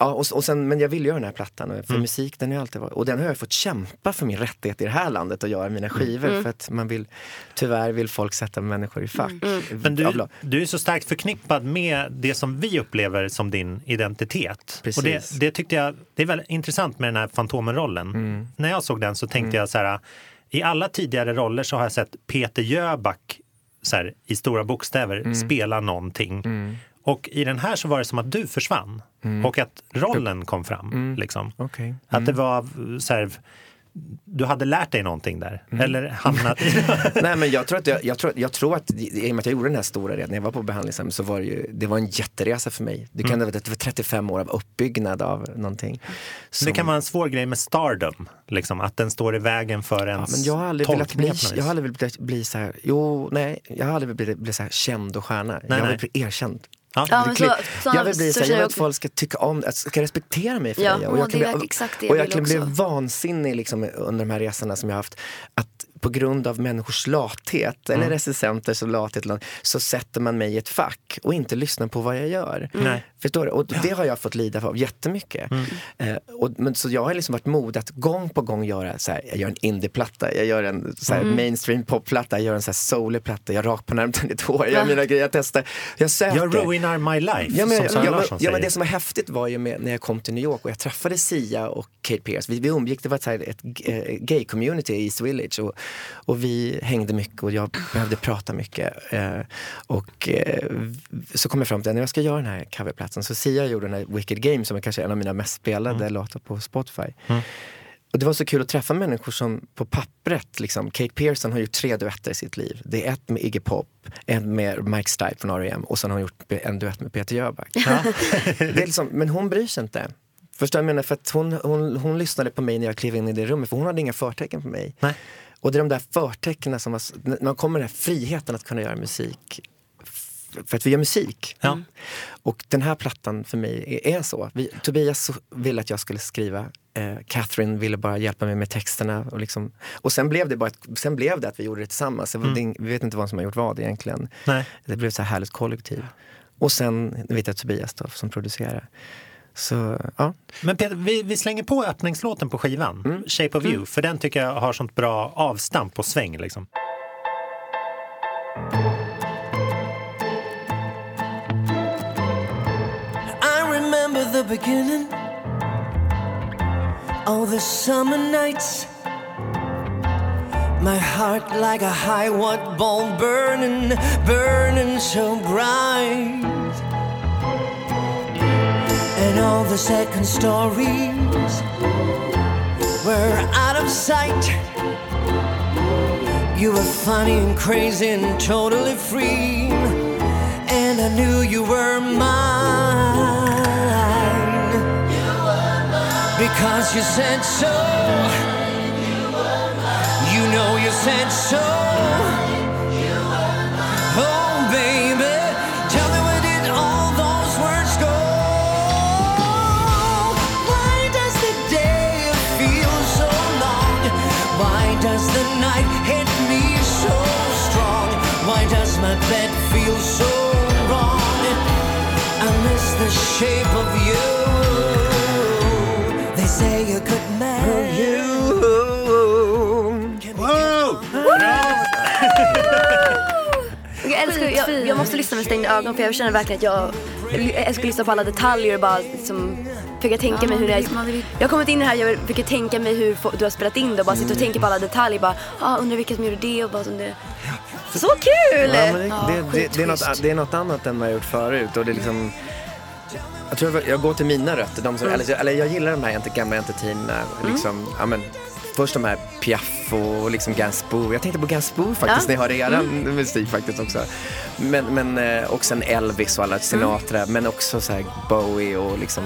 Mm. Ja, och, och sen, men jag ville göra den här plattan för Mm. musik den har jag alltid varit. Och den har jag fått kämpa för min rättighet i det här landet att göra mina skivor. Mm. För att man vill, tyvärr vill folk sätta människor i fack. Men du, du är så starkt förknippad med det som vi upplever som din identitet. Precis. Och det, det tyckte jag, det är väldigt intressant med den här Fantomen-rollen. Mm. När jag såg den så tänkte jag så här, i alla tidigare roller så har jag sett Peter Jöback så här, i stora bokstäver Mm. spela någonting. Och i den här så var det som att du försvann och att rollen kom fram. Liksom. Mm. Okej. Att det var så här, du hade lärt dig någonting där. Mm. Eller hamnat i... Nej men jag tror att, jag, jag, tror, jag tror att i och med att jag gjorde den här stora redan när jag var på behandlingshem så var det ju, det var en jätteresa för mig. Det kan Mm. det var 35 år av uppbyggnad av någonting. Det kan vara en svår grej med stardom, liksom, att den står i vägen för Ja, ens men jag har aldrig velat bli, jag har aldrig velat bli så här, jo, nej, jag har aldrig velat bli så här känd och stjärna. jag nej. vill bli erkänd. Ja. Ja, men så- så- jag vill bli så jag vill jag att folk ska tycka om, att ska respektera mig för Ja, det. och jag det är bli, exakt det jag och jag vill kan bli vansinnig liksom, under de här resorna som jag har haft. Att på grund av människors lathet, eller Mm. recensenters lathet, eller så sätter man mig i ett fack och inte lyssnar på vad jag gör. Nej. Förstår du? Och det har jag fått lida av jättemycket. Mm. Eh, och, men, så jag har liksom varit modig att gång på gång göra så här, jag gör en indieplatta, jag gör en så här, Mm. mainstream popplatta, jag gör en så här soulig platta, jag rakar på mitt hår, jag gör mina grejer, jag testar. Jag söker. Jag ruinar my life, Ja men, som Sara ja, men, Larsson ja, men säger. det som var häftigt var ju med, när jag kom till New York och jag träffade Sia och Kate Pierce. Vi, vi umgick, det var ett, här, ett eh, gay-community i East Village och, och vi hängde mycket och jag behövde prata mycket. Eh, och eh, så kom jag fram till att jag ska göra den här coverplatsen så Sia gjorde den här Wicked Game som är kanske en av mina mest spelade låtar på Spotify. Mm. Och det var så kul att träffa människor som på pappret, liksom, Kate Pearson har gjort tre duetter i sitt liv. Det är ett med Iggy Pop, en med Mike Stipe från R.E.M. och sen har hon gjort en duett med Peter Jöback. är liksom, men hon bryr sig inte. Förstår jag menar? För att hon, hon, hon lyssnade på mig när jag klev in i det rummet för hon hade inga förtecken på mig. Nej. Och det är de där förtecknen som var, när man kommer den här friheten att kunna göra musik för att vi gör musik. Ja. Och den här plattan för mig är, är så. Vi, Tobias ville att jag skulle skriva. Eh, Catherine ville bara hjälpa mig med texterna. Och, liksom, och sen, blev det bara ett, sen blev det att vi gjorde det tillsammans. Mm. det, vi vet inte vad som har gjort vad egentligen. Nej. Det blev så här härligt kollektiv. Och sen vet jag Tobias då, som producerar. Så ja. Men Peter, vi, vi slänger på öppningslåten på skivan, Mm. Shape of You, för den tycker jag har sånt bra avstamp och sväng. Liksom. The beginning. All the summer nights. My heart like a high watt ball burning, burning so bright. And all the second stories were out of sight. You were funny and crazy and totally free. And I knew you were mine. Because you said so. You know you said so. Oh, baby. Tell me where did all those words go? Why does the day feel so long? Why does the night hit me so strong? Why does my bed feel so wrong? I miss the shape of you. Say you could marry you. Jag, älskar, jag, jag måste lyssna med stängda ögon för jag känner verkligen att jag jag älskar att lyssna på alla detaljer och bara liksom, försöka tänka mig hur det är. Jag har kommit in här, jag försöker tänka mig hur du har spelat in det och bara sitta och tänka på alla detaljer. Bara, ah, undrar vilka som gjorde det och bara som det. Så kul! Ja, det, det, det, det, är något, det är något annat än vad jag gjort förut. Och det är liksom, jag tror jag, jag går till mina rötter. De som, Mm. eller, eller jag gillar de här ent- gamla entertainerna. Mm. Liksom, ja, men, först de här Piaf och liksom Gainsbourg. Jag tänkte på Gainsbourg faktiskt Ja. när jag hörde eran musik faktiskt också. Men, men eh, och sen Elvis och alla Sinatra, men också så här Bowie och liksom,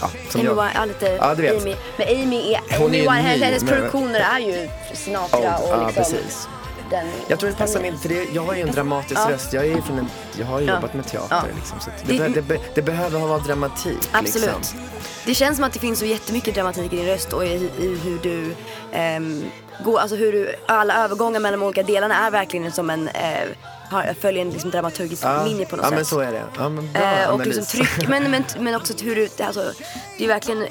ja, som Amy jag. Ja, lite Ja, du vet. Amy. Men Amy, är, Amy är ju Winehouse, hennes produktioner är ju Sinatra Old, och ja, liksom precis. Den Jag tror det passar min, för det, jag har ju en dramatisk Ja. röst. Jag, är från en, jag har ju Ja. jobbat med teater. Ja. Liksom, så det, Det- det, det behöver vara dramatik. Absolut. Liksom. Det känns som att det finns så jättemycket dramatik i din röst och i, i hur du ehm, går, alltså hur du, alla övergångar mellan de olika delarna är verkligen som en, eh, har, följer en liksom dramaturgisk Ja, linje på något ja sätt. men så är det. Ja, men bra Eh, och liksom tryck, men, men, men också hur du, alltså, det är verkligen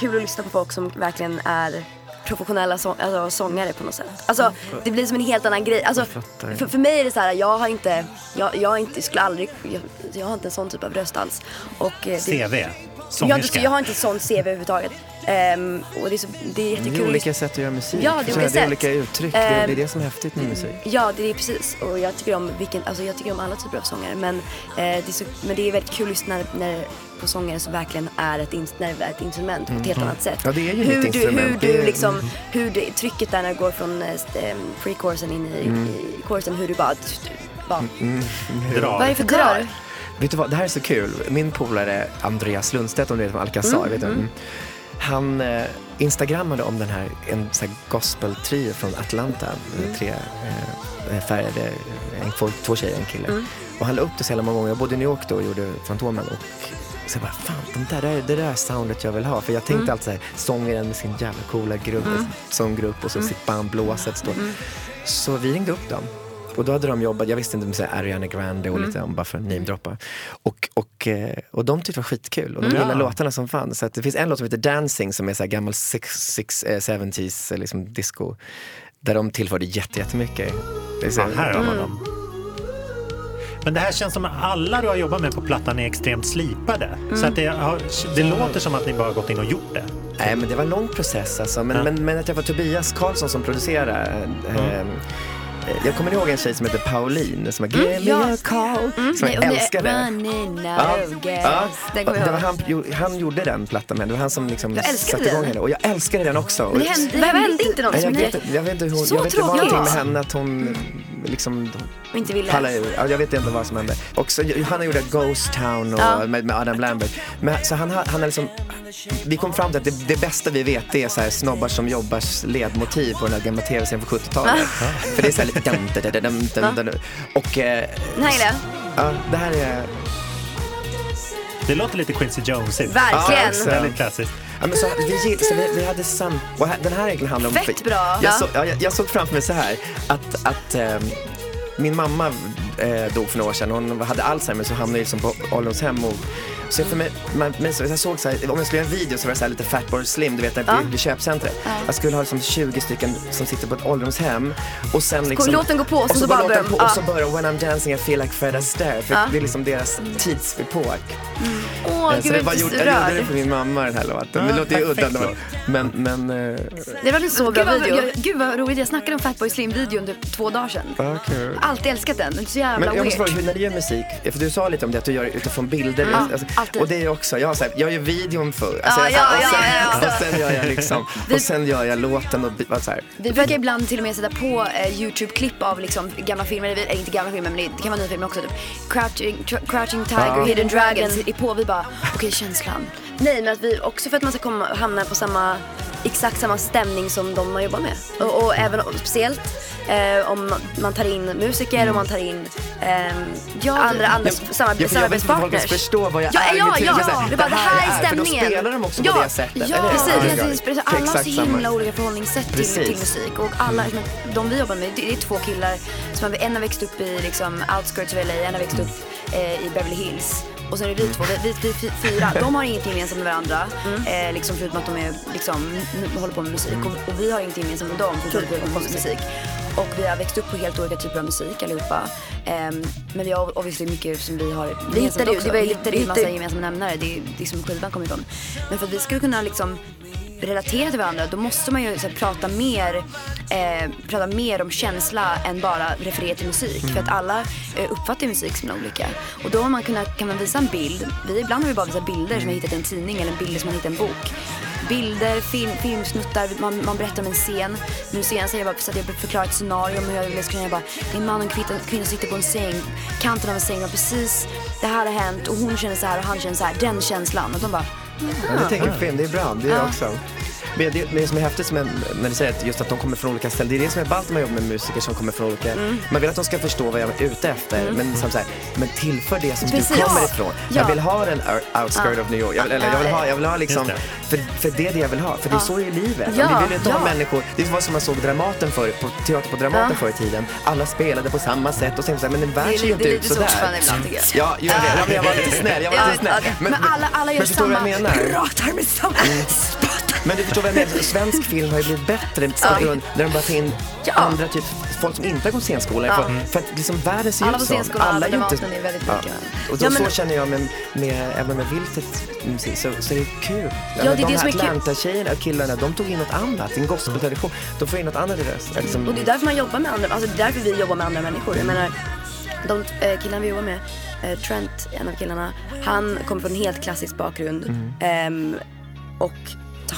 kul att lyssna på folk som verkligen är professionella sång, alltså, sångare på något sätt. Alltså det blir som en helt annan grej. Alltså, för, för mig är det så här, jag har inte, jag, jag har inte, skulle aldrig, jag, jag har inte en sån typ av röst alls. Och, eh, det, CV. jag, har inte- Sångerska. jag har inte ett sånt CV överhuvudtaget. Ehm, och det är, så, det är Det jättekul. är att olika sätt att göra musik. Ja, det är Så olika det är sätt. olika uttryck. det, är, Ehm, det är det som är häftigt med musik. Ja, det är precis. Och jag tycker om, vilken, alltså jag tycker om alla typer av sångare. Men, eh, det, är så, men det är väldigt kul lyssna när, när, på sångare som verkligen är ett, in, ett instrument på ett helt Mhm. annat sätt. Ja, det är ju hur mitt du, instrument. Hur du liksom, hur det, trycket där när det går från eh, eh, pre-chorusen in i, Mm. i chorusen, hur du bara, bara Mm. Drar. Vad är det för kör? Vet du vad, det här är så kul. Min polare Andreas Lundstedt, om du vet från Alcazar, Mm, vet du? mm. Mm. han eh, instagrammade om den här, en så här gospel-trio från Atlanta. Mm. Tre eh, färgade, en, två, två tjejer och en kille. Mm. Och han la upp det så jävla många gånger. Jag bodde i New York då och gjorde Fantomen. Och så jag bara, fan, de där, det, är, det där är soundet jag vill ha. För jag tänkte Mm. alltid så här, sångaren med sin jävla coola grupp, Mm. sånggrupp och så Mm. sitt band, blåset. Mm. Så vi ringde upp dem. Och då hade de jobbat, jag visste inte om så här Ariana Grande och Mm. lite om bara för namedroppa. Och, och, eh, och de tyckte det var skitkul och de Mm. gillade Ja. låtarna som fanns. Så att det finns en låt som heter Dancing som är så här gammal six, six, eh, 70s eh, liksom disco. Där de tillförde jätte, jättemycket. Det är så, Ja, här har man Mm. dem. Men det här känns som att alla du har jobbat med på plattan är extremt slipade. Mm. Så att det, har, det låter som att ni bara har gått in och gjort det. Nej men det var en lång process alltså. Men, Ja. men, men att jag var Tobias Karlsson som producerade. Eh, jag kommer ihåg en tjej som heter Pauline som har Give me Mm, ja. a call. Mm, Som jag och det- älskade. Ja, ja. Den kommer det jag var ihåg. han, han gjorde den plattan med Det var han som liksom satte igång henne. Och jag älskade den också. Men det hände, det hände inte något. Jag, vet, det- inte- jag vet inte hur hon, jag vet, det var tråkigt. någonting med henne att hon liksom inte ville. pallade ur. Jag vet inte vad som hände. Och så, han gjorde Ghost Town och, Ja. med, med Adam Lambert. Men, så han, har- han är liksom, vi kom fram till att det, det bästa vi vet det är så här snobbar som jobbars ledmotiv på den här gamla tv-serien från 70-talet. För det är så här Och eh, Den här gillar ja, det här är Det låter lite Quincy Jonesigt. Verkligen. Ja. Väldigt klassiskt. Ja, men så, vi, så vi, vi hade sam... Och här, den här egentligen handlar om... Fett bra. Jag, Ja. så, ja, jag, jag såg framför mig så här att, att ehm, min mamma eh, dog för några år sedan. Hon hade Alzheimer så hamnade liksom på ålderdomshem. Och, så för mig, man, men så, jag såg så här, om jag skulle göra en video så var det så här lite Fatboy Slim, du vet när Ja. vid, köpcentret. Ja. Jag skulle ha liksom 20 stycken som sitter på ett ålderdomshem och sen liksom... låten gå på och och så så bara börjar- på och så börjar When I'm dancing I feel like Fred Astaire. För det är liksom deras tidsepok. Åh, Eh, gud så det jag var är gjort, så jag gjorde det för min mamma den här låten. Det låter ju udda. det. Men, men... eh, Det var en så bra Gud vad, video. jag, gud vad roligt, jag snackade om Fatboy Slim-videon typ två dagar sedan. Kul. Alltid älskat den, den är så jävla Men jag måste weird. fråga, hur när du gör musik, för du sa lite om det att du gör det utifrån bilder. Ja, alltså, alltid. och det är också, jag, har så här, jag gör videon för, Ja, jag- ja, och, sen, ja, ja, ja. och sen gör jag liksom, och sen gör jag låten och så här. Vi brukar ibland till och med sätta på eh, YouTube-klipp av liksom gamla filmer, eller inte gamla filmer men det, kan vara nya filmer också. Typ. Crouching, Tr- Crouching Tiger, Ja. Hidden Dragon, är på. Vi bara, okej känslan. Nej, men att vi också för att man ska komma, hamna på samma, exakt samma stämning som de man jobbar med. Och, och även speciellt eh, om man tar in musiker och man tar in ehm, andra, andra Ja, samarbets, för jag vet inte om folk samarbetspartners. förstår vad jag Ja, är. ja, ja. här, Det bara, det här är För då stämningen. spelar de också Ja, på det sättet. ja, eller? precis. Ja, ja, ja. inspiration. Alla har så Exakt samma. himla olika förhållningssätt till, Precis. till musik. Och alla, de vi jobbar med, det är två killar som har, en har växt upp i liksom, outskirts of LA, en har växt upp eh, i Beverly Hills. Och sen är det vi två, vi, vi, vi fyra. De har inget gemensamt med varandra. Eh, liksom, förutom att de är, liksom, håller på med musik. Och, och vi har inget gemensamt med dem förutom att vi håller på med musik. Och vi har växt upp på helt olika typer av musik allihopa. Ehm, men vi har obviously mycket som vi har gemensamt hittade också. det var ju vi hittade ju en massa gemensamma nämnare. Det är liksom skivan kommer ifrån. Men för att vi skulle kunna liksom relatera till varandra då måste man ju så här, prata, mer, eh, prata mer om känsla än bara referera till musik. För att alla eh, uppfattar musik som olika. Och då har man kunnat, kan man visa en bild, vi ibland har vi bara visat bilder som jag hittat i en tidning eller bilder som man hittat i en bok. bilder, film, filmsnuttar, man, man berättar om en scen. Nu senast jag bara, så att jag förklarar ett scenario om hur jag skulle jag bara, det är en man och en kvinna, kvinna sitter på en säng, kanten av en säng och precis det här har hänt och hon känner så här och han känner så här, den känslan. Och de bara, Ja, du tänker på film, det är bra. Det är jag Ja. också. Men det, det som är häftigt är, när du säger att just att de kommer från olika ställen, det är det som är ballt när man jobbar med musiker som kommer från olika, Mm. man vill att de ska förstå vad jag är ute efter, men, som så här, men tillför det som Precis. du kommer Ja. ifrån. Ja. Jag vill ha den out- outskirt Ja. of New York, jag, eller jag vill ha, jag vill ha liksom, för, för det är det jag vill ha, för det är så är livet. Ja. Vi vill inte ha Ja. människor, det var som man såg Dramaten förr, på teater på Dramaten Ja. förr i tiden, alla spelade på samma sätt och sen så här, men en värld Det är ser ju inte det är ut lite så sådär. fortfarande ibland, tycker jag. Ja, jag, vet. ja, men jag var lite snäll, jag var Ja, lite snäll. ja. Men alla- alla gör men samma- menar? pratar med samma Men du förstår vad jag menar, svensk film har ju blivit bättre Ja. när de bara tar in Ja. andra typ, folk som inte har gått scenskola. Ja. För, för att liksom världen ser ut så. alla är inte- är väldigt ja. Och då, Ja, men- så känner jag med, med, även med Viltet musik, så, så är det kul. Ja, det är de det här är kul. Atlanta-tjejerna och killarna, de tog in något annat, en gospeltradition. De får in något annat i röst. Liksom, Och det är därför man jobbar med andra, alltså det är därför vi jobbar med andra människor. Jag menar, de eh, killarna vi jobbar med, eh, Trent, en av killarna, han kommer från en helt klassisk bakgrund. Mm. Ehm, och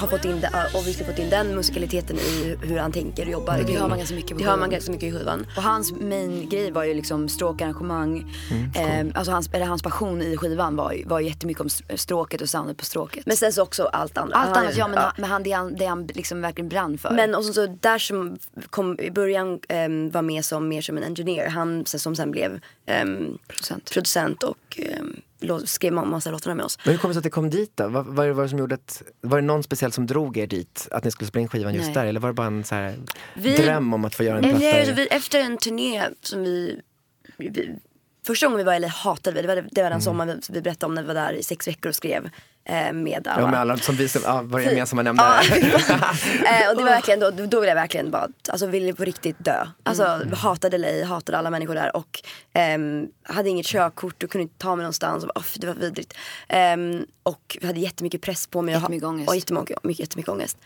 har fått in, obviously fått in den musikaliteten i hur han tänker och jobbar. Det hör man ganska mycket på Det hör man ganska mycket i skivan. Och hans main grej var ju liksom stråkarrangemang. Ehm, alltså hans, eller hans passion i skivan var, var jättemycket om st- stråket och soundet på stråket. Men sen så också allt annat. Allt annat, ja men, Han, men han, det han, det han liksom verkligen brann för. Men och så, så där som kom i början um, var med som mer som en engineer. Han som sen blev ehm, Producent. producent och lå- skrev ma- massa låtarna med oss. Men hur kom det sig att det kom dit då? Vad, vad var det som gjorde att, var det någon speciell som drog er dit? Att ni skulle spela in skivan just Nej. där? Eller var det bara en så här Vi- dröm om att få göra en platta? Eller, vi, efter en turné som vi, vi Första gången vi var i LA hatade vi, det var, det var den Mm. sommaren vi, vi berättade om när vi var där i sex veckor och skrev eh, med alla. Ja, med alla som vi som, ja, var det gemensamma nämnare? eh, och det var verkligen, då, då ville jag verkligen bara, alltså ville på riktigt dö. Alltså Mm. hatade LA, hatade alla människor där och ehm, hade inget körkort och kunde inte ta mig någonstans. Och, "Uff, det var vidrigt. Ehm, och vi hade jättemycket press på mig. och Jättemycket ångest. Och jättemycket, mycket, jättemycket ångest.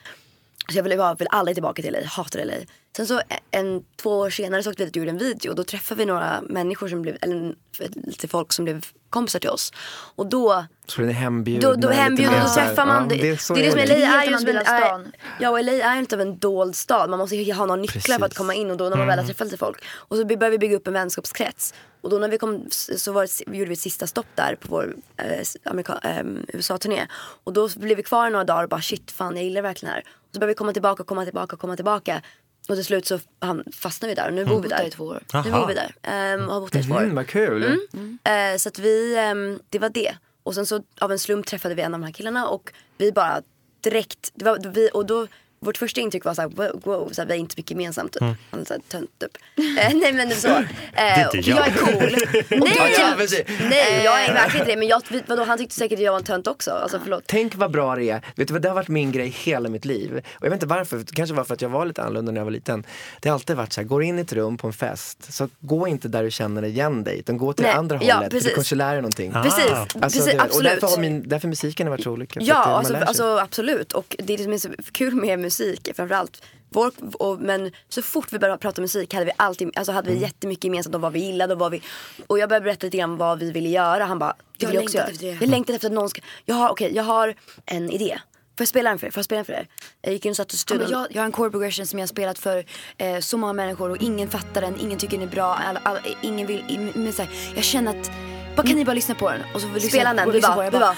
Så jag vill bara, vill aldrig tillbaka till LA, hatar LA. Sen så eh, en, två år senare så åkte vi dit och gjorde en video och då träffade vi några människor som blev, eller lite folk som blev kompisar till oss. Och då Så är ni hembjudna? då, då mer då träffar man. ja, det, det, är så det som är det. LA är ju som en, är, ja och LA är inte av en dold stad. Man måste ju ha några nycklar för att Precis. komma in och då när man väl har träffat lite folk. Och så började vi bygga upp en vänskapskrets. Och då när vi kom så var det, gjorde vi ett sista stopp där på vår eh, eh, USA-turné. Och då blev vi kvar några dagar och bara shit fan jag gillar verkligen här. Och så började vi komma tillbaka, komma tillbaka, komma tillbaka. Och till slut så han, fastnade vi där och nu bor vi där. i två år. Nu bor vi där ehm, och har bott där i två år. Mm, vad kul. Eh, så att vi, ehm, det var det. Och sen så av en slump träffade vi en av de här killarna och vi bara direkt, det var, vi, och då vårt första intryck var såhär, wow, wow så här, vi har inte mycket gemensamt typ. Han är såhär tönt typ. Eh, nej men det är så. Eh, är inte jag. jag är cool. nej, Ja, precis. nej jag är verkligen inte det. Men jag, vadå, han tyckte säkert att jag var en tönt också. Alltså förlåt. Tänk vad bra det är. Vet du vad, det har varit min grej hela mitt liv. Och jag vet inte varför, det kanske var för att jag var lite annorlunda när jag var liten. Det har alltid varit så här, går in i ett rum på en fest, så gå inte där du känner igen dig, utan gå till Nej, det andra ja, hållet. precis. du kanske lär dig någonting. Ah. Precis, Alltså, precis det- och absolut. därför har min, därför musiken har varit så olika. Ja, det- alltså, alltså absolut. Och det är det som är så kul med musik framförallt. Vår, och, men så fort vi började prata musik hade vi alltid, alltså hade vi Mm. jättemycket gemensamt om vad vi gillade och vad vi Och jag började berätta lite grann vad vi ville göra. Han bara, det Jag vill jag också längtar göra. efter det. Jag längtar efter att någon ska, jag har, okej jag har en idé. Får jag spela den för er? Får jag spela den för er? Jag gick in och satt Ja, studion. men jag, jag har en chord progression som jag har spelat för eh, så många människor och ingen fattar den, ingen tycker den är bra, alla, alla, ingen vill, i- men så här, jag känner att, bara kan ni bara lyssna på den? Och så Spela den, och vi bara, vi bara,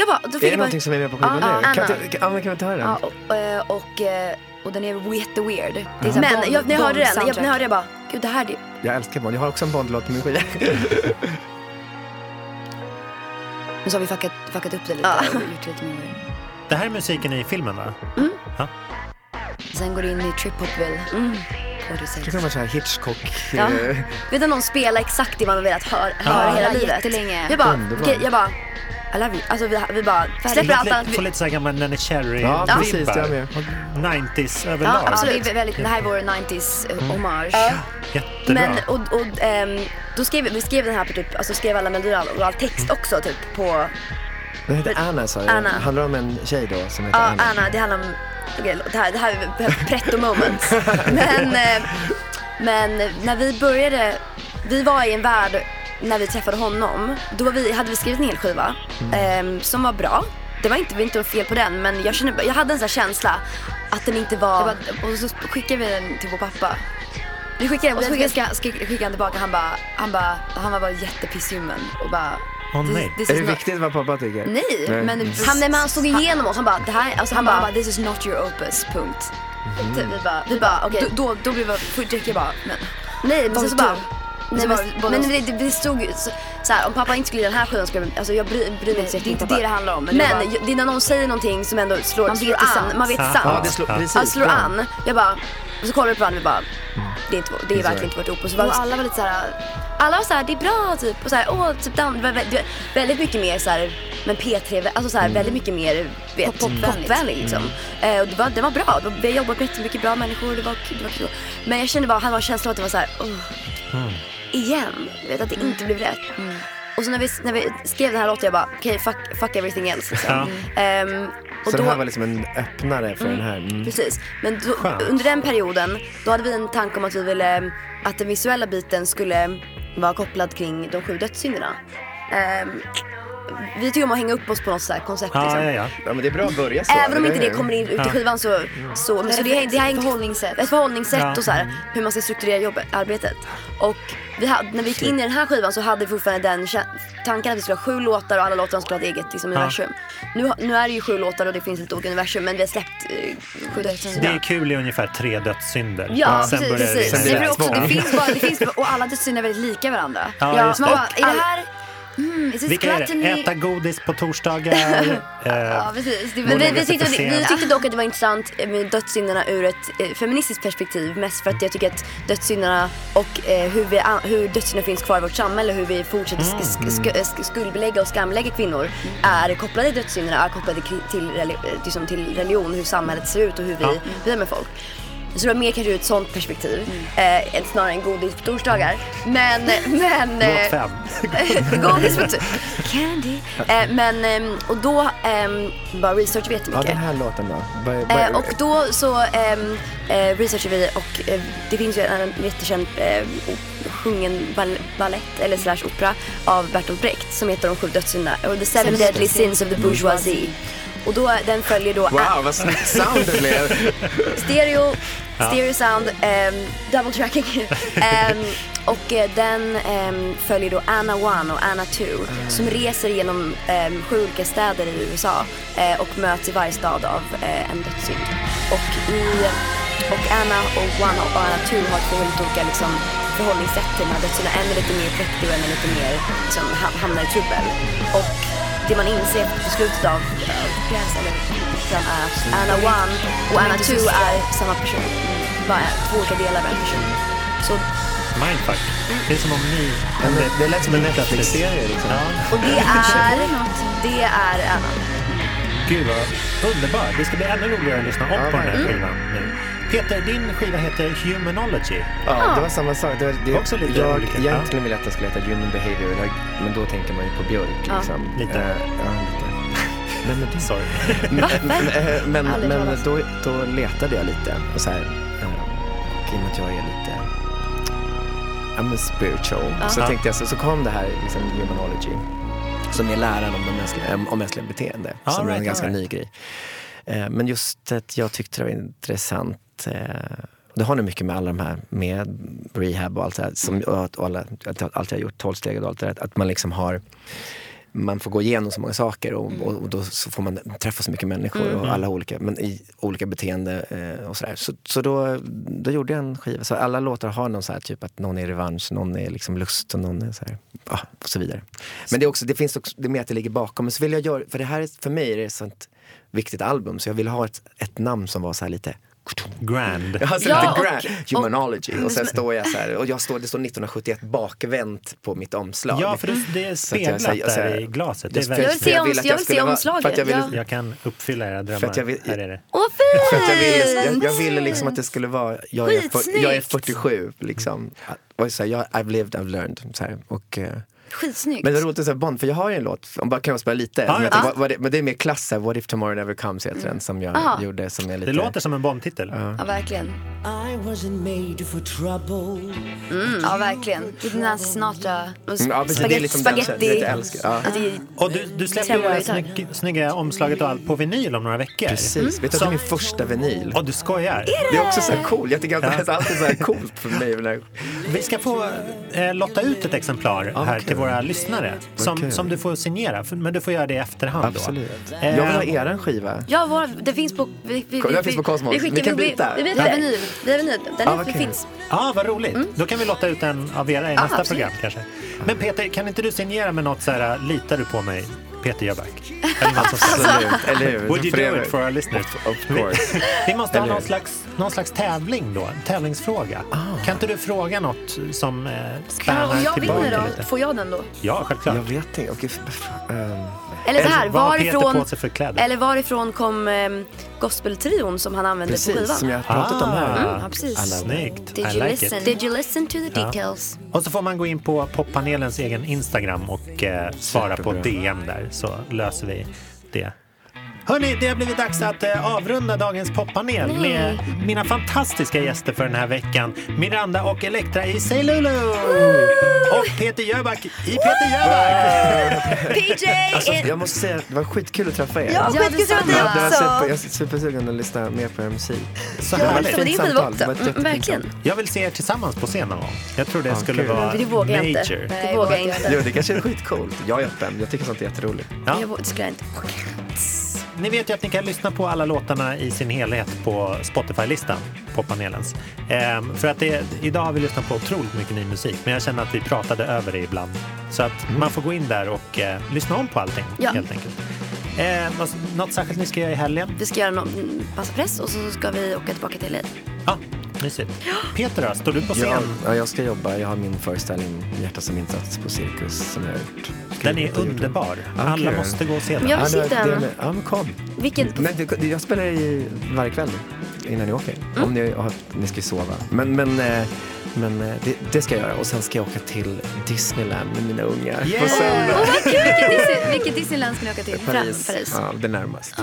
jag bara, då är fick det jag bara, någonting som är med på skivan Ja, nu? Anna. Kan, vi ta- kan, ja, men kan vi ta höra den? Ja, och, eh, och, eh, och den är jätteweird. Det är här Men Bond- jag, när jag hörde den, jag, när jag hörde det jag bara, gud det här det, Jag älskar Bond, jag har också en Bond-låt på min skiva. Men så har vi fuckat, fuckat upp det lite Ja. och gjort lite mer. Det här är musiken i filmen va? Sen går det in i trip-hopville. Mm. På det Det kan vara så här Hitchcock. Ja. eh, Vet du någon spelar exakt det man har velat höra, höra Ja, hela livet? jättelänge. Jag bara, jag bara, I love you. Alltså vi, vi bara släpper allt annat. får lite så här gammal Nanny Cherry Ja, precis, vibbar. jag med. 90s Ja, överlag. absolut. Ja, det, är väldigt, det här är vår 90s Mm. eh, hommage. Jättebra. Men och, och ehm, då skrev vi skrev den här på typ, alltså skrev alla melodier och all text också typ på, Den heter Anna sa du. Anna. Handlar om en tjej då som heter ja Anna. Anna, det handlar om, okej, det här, det här är pretto moments. men, eh, men när vi började, vi var i en värld när vi träffade honom, då var vi, hade vi skrivit en hel skiva Mm. ehm, som var bra. det var inte, var inte fel på den men jag, kände, jag hade en sån här känsla att den inte var... Bara, och så skickade vi den till vår pappa. vi skickade Och så vi skickade, ska, skickade han tillbaka, han bara, han bara, han var bara jättepissljummen och bara Åh, this- nej. this Är is det not- viktigt vad pappa tycker? Nej, men Han, nej, men han såg igenom oss, han bara det här, alltså han han bara, bara this is not your opus, punkt. Mhm. Typ, vi bara, Vi bara, okej. då, då, då blev gick jag bara, men Nej men sen så bara? Nej, Så men, var- var men de- det, det, stod ju så, så här, om pappa inte skulle göra den här skivan skulle jag, alltså jag bryr, bryr mig inte så det är inte jättemycket om det det pappa. handlar om. Men, Men bara, det är när någon säger någonting som ändå slår, Man slår an, sant. man vet Ja, sant. Ja, det slår, precis. Alltså slår bra. an, jag bara, och så kollar vi på varandra och bara, det är, inte, det är Det verkligen så. inte vårt opus. och alla var lite såhär, Alla var såhär, det är bra typ. Och såhär, åh, typ down. Det var väldigt, mycket mer såhär, men P3, alltså såhär, väldigt mycket mer vet, Pop- popvänligt. popvänligt liksom. Eh, och det var, det var bra. Var- Vi har jobbat med jättemycket bra människor, det var, det var kul. Men jag kände bara, han var känslan att det var såhär, åh, igen. Du vet, att det inte blev rätt. Och så när vi, när vi skrev den här låten, jag bara, okej fuck, fuck everything else. Liksom. Ehm, och Så då, det här var liksom en öppnare för den här. Mm. Precis. Men då, under den perioden, då hade vi en tanke om att vi ville att den visuella biten skulle vara kopplad kring de sju dödssynderna. Ehm, vi tycker om att hänga upp oss på något så här koncept Ja, liksom. ja, ja. Ja men det är bra att börja så. Även om inte det kommer in ut i Ja. skivan så, så, men så det, det är ett förhållningssätt. ett förhållningssätt Ja. och så här, hur man ska strukturera jobbet, arbetet. Och vi hade, när vi gick in i den här skivan så hade vi fortfarande den tanken att vi skulle ha sju låtar och alla låtar skulle ha ett eget liksom, Ja. universum. Nu, nu är det ju sju låtar och det finns lite olika universum men vi har släppt eh, sju dödssynder. Det är kul i ungefär tre dödssynder. Ja, Sen precis. precis. det Sen för det också, det finns bara, det finns, och alla dödssynder är väldigt lika varandra. Ja, Ja, just Man det. bara, är det här, mm, Vilka är det? Äta godis på torsdagar. Ja eh, precis. Det Men vi, vi, tyckte, vi, tyckte dock att det var intressant med dödssynderna ur ett eh, feministiskt perspektiv. Mest för att jag tycker att dödssynderna och eh, hur, vi, hur dödssynder finns kvar i vårt samhälle, hur vi fortsätter sk- sk- sk- sk- skuldbelägga och skamlägga kvinnor är kopplade till dödssynderna, är kopplade till, reli- eh, liksom till religion, hur samhället ser ut och hur vi Ja. bedömer folk. Så det var mer kanske ur ett sånt perspektiv, eh, än snarare än godis på torsdagar. Men, men... eh, Låt fem. Godis på Candy. Eh, men, ehm, och då ehm, bara researchade vi Ja jättemycket. den här låten då. Vad- vad- Eh, och då så ehm, eh, researchade vi och eh, det finns ju en, jättekänd eh, sjungen bal- ballett eller slash opera av Bertolt Brecht som heter De sju dödssynderna, the seven deadly sins of the bourgeoisie. Och då, den följer då Wow vad snyggt sound det blev. stereo, stereo sound, ehm, double tracking. Ehm, och eh, den ehm, följer då Anna 1 och Anna 2 som reser genom um, sju olika städer i USA eh, och möts i varje stad av eh, en dödssynd. Och, i, och Anna och 1 och Anna 2 har två väldigt olika liksom, förhållningssätt till de här dödssynderna. En är lite mer präktig och en är lite mer liksom, ha- hamnar i trubbel. Och det man inser på slutet av, pjäs eller operan är att Anna 1 och Anna 2 är samma person. Bara två olika delar av en person. Så, Mindfuck. Det är som om ni... Ja, men det lät som en Netflix-serie liksom. Ja, och det är, det är Anna. gud vad underbart. Det ska bli ännu roligare att lyssna om Ja, på den här skivan nu. Peter, din skiva heter Humanology. Ja, det var samma sak. Det var, det, Också lite jag olika, egentligen ville att den skulle heta Human Behavior, men då tänker man ju på Björk. Ja, Liksom. lite. Eh, ja, lite. Vem är det? Sorry. men eh, men, Aldrig men då, då letade jag lite. Och så här, eh, och i och med att jag är lite men spiritual, så Ja. tänkte jag så, så kom det här liksom, Humanology. Som är läran om, mänskliga, om mänskliga beteende. All som är en right, ganska all ny grej. Eh, men just att jag tyckte det var intressant. Eh, det har nog mycket med alla de här, med rehab och allt det här, som, och, att- alla, att allt jag har gjort, tolvsteget och allt det där. Att man liksom har man får gå igenom så många saker och, och, och då så får man träffa så mycket människor och alla olika, men i olika beteende eh, och sådär. Så, så då, då gjorde jag en skiva. Så alla låtar har någon så här typ att någon är revansch, någon är liksom lust och någon är så här, ja, och så vidare. Men det, är också, det finns också, det är mer att det ligger bakom. Men så vill jag göra, för det här är, för mig är det ett sånt viktigt album så jag ville ha ett, ett namn som var så här lite Grand. jag har så Ja, och- grand, humanology. Och, sen står jag så här, och jag står, det står 1971 bakvänt på mitt omslag. Ja, för det, det är jag speglat säger- så här- där i glaset. Det Jag är väldigt Jag vill se jag vill att jag jag vill se vara- omslaget, att jag ville- ja. Jag kan uppfylla era drömmar. För att jag vill- Här är det. Åh För att jag, ville, fint! jag, jag ville liksom att det skulle vara, jag är, jag är Skitsnyggt! 47 liksom. Och så här, jag, I've lived, I've learned. Så här, och, eh, Skitsnyggt. Men det var roligt att säga Bond, för jag har ju en låt, om bara kan jag spela lite, Ja, som ja. heter, Ja. vad, vad det, men det är mer klass, här, What if tomorrow never comes heter den som jag Aha. gjorde. Som är lite, Det låter som en Bond-titel. Ja, verkligen. I wasn't made for trouble. Mm, ja, verkligen. Sinatra. Mm, ja, precis, det är liksom den- spagetti. det jag älskar, ja. Alltså, det är- Och du, du släpper ju det här snygg, snygga omslaget och allt på vinyl om några veckor. Precis, vet du att det är min första vinyl? Och du skojar? Det är också så här cool, jag tycker att det Ja. är alltid så här coolt för mig. det här. Vi ska få eh, lotta ut ett exemplar Ja, här till våra lyssnare som, som du får signera, men du får göra det i efterhand. Absolut. Då. Jag vill ha Eh, eran skiva. Ja, vår, det finns på... Vi, vi, Den vi, finns på Cosmos. Vi, Vi skickar, kan vi, byta. Vi, vi, vi har vinyl. Vi vinyl. Den vad kul. finns. Ja, vad roligt. Då kan vi lotta ut en av era i Ja, nästa absolut. program kanske. Men Peter, kan inte du signera med något så här, litar du på mig, Peter Jöback? Eller något sånt. Absolut, eller hur? Would you do det- it for our listeners? Of course. Vi måste ha någon slags, någon slags tävling då, tävlingsfråga. Kan inte du fråga något som eh, Kan, spännar om jag tillbaka vinner lite? då, får jag den då? Ja, självklart. Jag vet inte. Okej, ehm, Eller så här, vad har Peter varifrån, på sig för kläder? eller varifrån kom um, gospeltrion som han använde på Precis, skivan? som jag har pratat om här. Mm, ja, precis. Snyggt. Did I you, like listen? it. Did you listen to the Ja. details? Och så får man gå in på poppanelens egen Instagram och eh, svara på Superbra. DM där så löser vi det. Hörni, det har blivit dags att eh, avrunda dagens poppanel med mina fantastiska gäster för den här veckan. Miranda och Elektra i Say Lulu! Och Peter Jöback i Peter Jöback! PJ! Alltså, jag måste säga, det var skitkul att träffa er. Ja, skitkul att träffa dig det också. jag är supersugen att lyssna mer på er musik. Så Det ett det fint var din skiva samtal. också. Det verkligen. Jag vill se er tillsammans på scen någon gång. Jag tror det skulle kul. vara Det vågar jag inte. major. Det vågar jag inte. Jo, det kanske är skitcoolt. Jag är öppen. Jag tycker sånt är jätteroligt. Ja. Jag skulle jag inte. Ni vet ju att ni kan lyssna på alla låtarna i sin helhet på Spotify-listan, poppanelens. Ehm, för att det, idag har vi lyssnat på otroligt mycket ny musik, men jag känner att vi pratade över det ibland. Så att man får gå in där och eh, lyssna om på allting, Ja. helt enkelt. Eh, något särskilt ni ska göra i helgen? Vi ska göra någon, mm, press och så ska vi åka tillbaka till LA. Ja, mysigt. Peter då, står du på scen? Jag, ja, jag ska jobba. Jag har min föreställning Hjärta som insats på Cirkus som jag har gjort. Den är underbar. Alla måste gå och se den. Ja, vi Ja, det- sitter det- den. Ja, men kom. Vilken? Men jag spelar i varje kväll innan ni åker. Om ni, har, ni ska ju sova. Men, men, eh, men eh, det, det ska jag göra. Och sen ska jag åka till Disneyland med mina ungar Yeah! på söndag. Åh, vad kul! Vilket, Disney, vilket Disneyland ska ni åka till? Paris. Paris. Ja, det är närmast.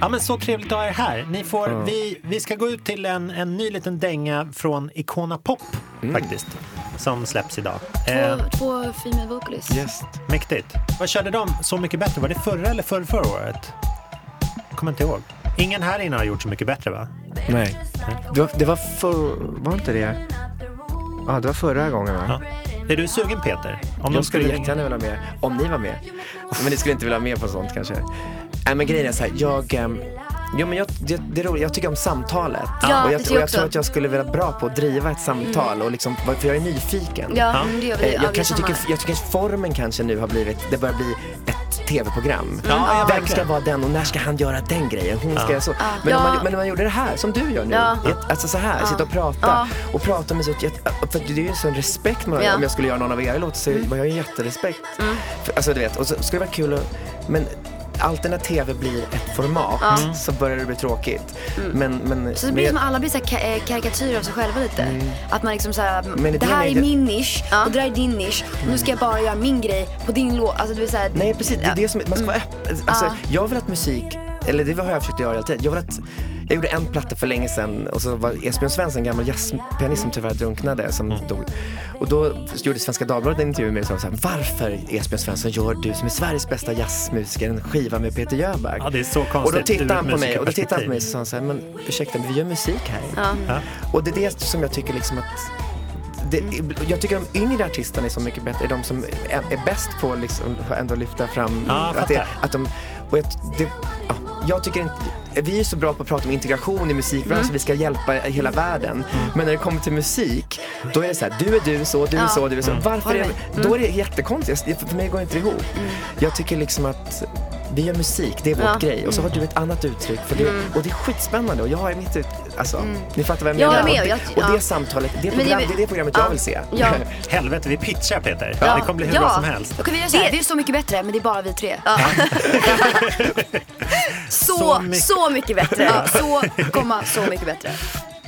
Ja. Men så trevligt att ha er här. Ni får, Ja. vi, vi ska gå ut till en, en ny liten dänga från Icona Pop Mm. faktiskt, som släpps idag. Eh, Två, två female vocalists. Yes. mäktigt. Vad körde de Så mycket bättre? Var det förra eller förra, förra året? Kommer inte ihåg. Ingen här inne har gjort Så mycket bättre va? Nej. Det var, det var för... Var inte det? Ja, det var förra gången va? Ja. Är du sugen Peter? Om jag skulle jättegärna vilja med, om ni var med. Men ni skulle inte vilja med på sånt kanske. Nej men grejen är så här, jag... ehm, Jo men jag, det, det är roligt, jag tycker om samtalet. Ja, och det jag, tycker och jag jag tror att jag skulle vara bra på att driva ett samtal och liksom, för jag är nyfiken. Ja, men det gör vi. Eh, Ja, Jag, vi kanske tycker, jag tycker att formen kanske nu har blivit, det börjar bli ett tv-program. Ja, ja, Vem ska vara den och när ska han göra den grejen? Hon ska göra så. Men, Ja. om man, men om man gjorde det här, som du gör nu, Ja. ett, alltså så här, sitta och prata Ja. och prata med så, för det är ju en sån respekt man har. Ja. Om jag skulle göra någon av era låtar så har jag ju jätterespekt. För, alltså du vet, och så skulle det vara kul att, men alltid när tv blir ett format Ja. så börjar det bli tråkigt. Men, men, Så det blir jag- som alla blir så här eh, karikatyrer av sig själva lite. Att man liksom så här, Men det det är här det- är min nisch och det där är din nisch. Nu ska jag bara göra min grej på din låt. Alltså det vill säga, Nej precis, det är det som, man ska vara öppen. Alltså, Ja. Jag vill att musik, eller det har jag försökt göra hela tiden. Jag vill att jag gjorde en platta för länge sedan och så var Esbjörn Svensson, en gammal jazzpianist som tyvärr drunknade, som dog. Och då gjorde Svenska Dagbladet en intervju med mig som sa varför Esbjörn Svensson gör du som är Sveriges bästa jazzmusiker en skiva med Peter Jöback? Ja, det är så och då konstigt tittade han på mig och då tittade han på mig och så sa så här, men ursäkta, men vi gör musik här. ja. Ja. Och det är det som jag tycker liksom att det, jag tycker de yngre artisterna är så mycket bättre, är de som är, är bäst på att liksom ändå lyfta fram Ja, att, det, att de, och jag, det, ja, jag tycker inte, vi är så bra på att prata om integration i musikbranschen, vi ska hjälpa hela världen. Men när det kommer till musik, då är det så här, du är du så, du är Ja. så, du är så. Varför är, Då är det jättekonstigt, för mig går det inte ihop. Jag tycker liksom att vi gör musik, det är vårt Ja. grej. Och så har du ett annat uttryck. För det, Och det är skitspännande och jag har mitt ut, alltså, ni fattar vad jag Jag menar. håller med, och, jag- det, och ja. det samtalet, det, Men det- program, det är det programmet ja. jag vill se. Ja. Helvete, vi pitchar Peter. Ja. Det kommer bli hur ja. bra som helst. Då kan vi göra så här, det är så mycket bättre men det är bara vi tre. så, Så så mycket- mycket, bättre. Ja, så, komma, så mycket bättre.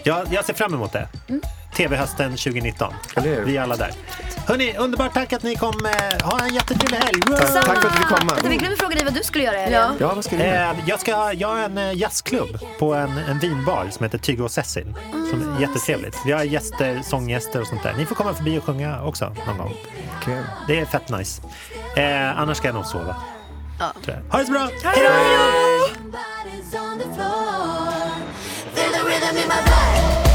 Jag, jag ser fram emot det. Mm. TV-hösten 2019. Eller hur? Vi är alla där. Hörni, underbart tack att ni kom. Eh, Ha en jättetrevlig helg. Tack, tack för att du fick komma. Vi glömde fråga dig vad du skulle göra i helgen. Ja, vad ska du göra? Eh, jag, ska, jag har en eh, jazzklubb på en, en vinbar som heter Tygo och Cecil. Som är jättetrevligt. Vi har gäster, sånggäster och sånt där. Ni får komma förbi och sjunga också någon gång. Kul. Det är fett nice. Eh, annars ska jag nog sova. Ja. Ha det så bra! Hej då! Somebody's on the floor. Feel the rhythm in my body.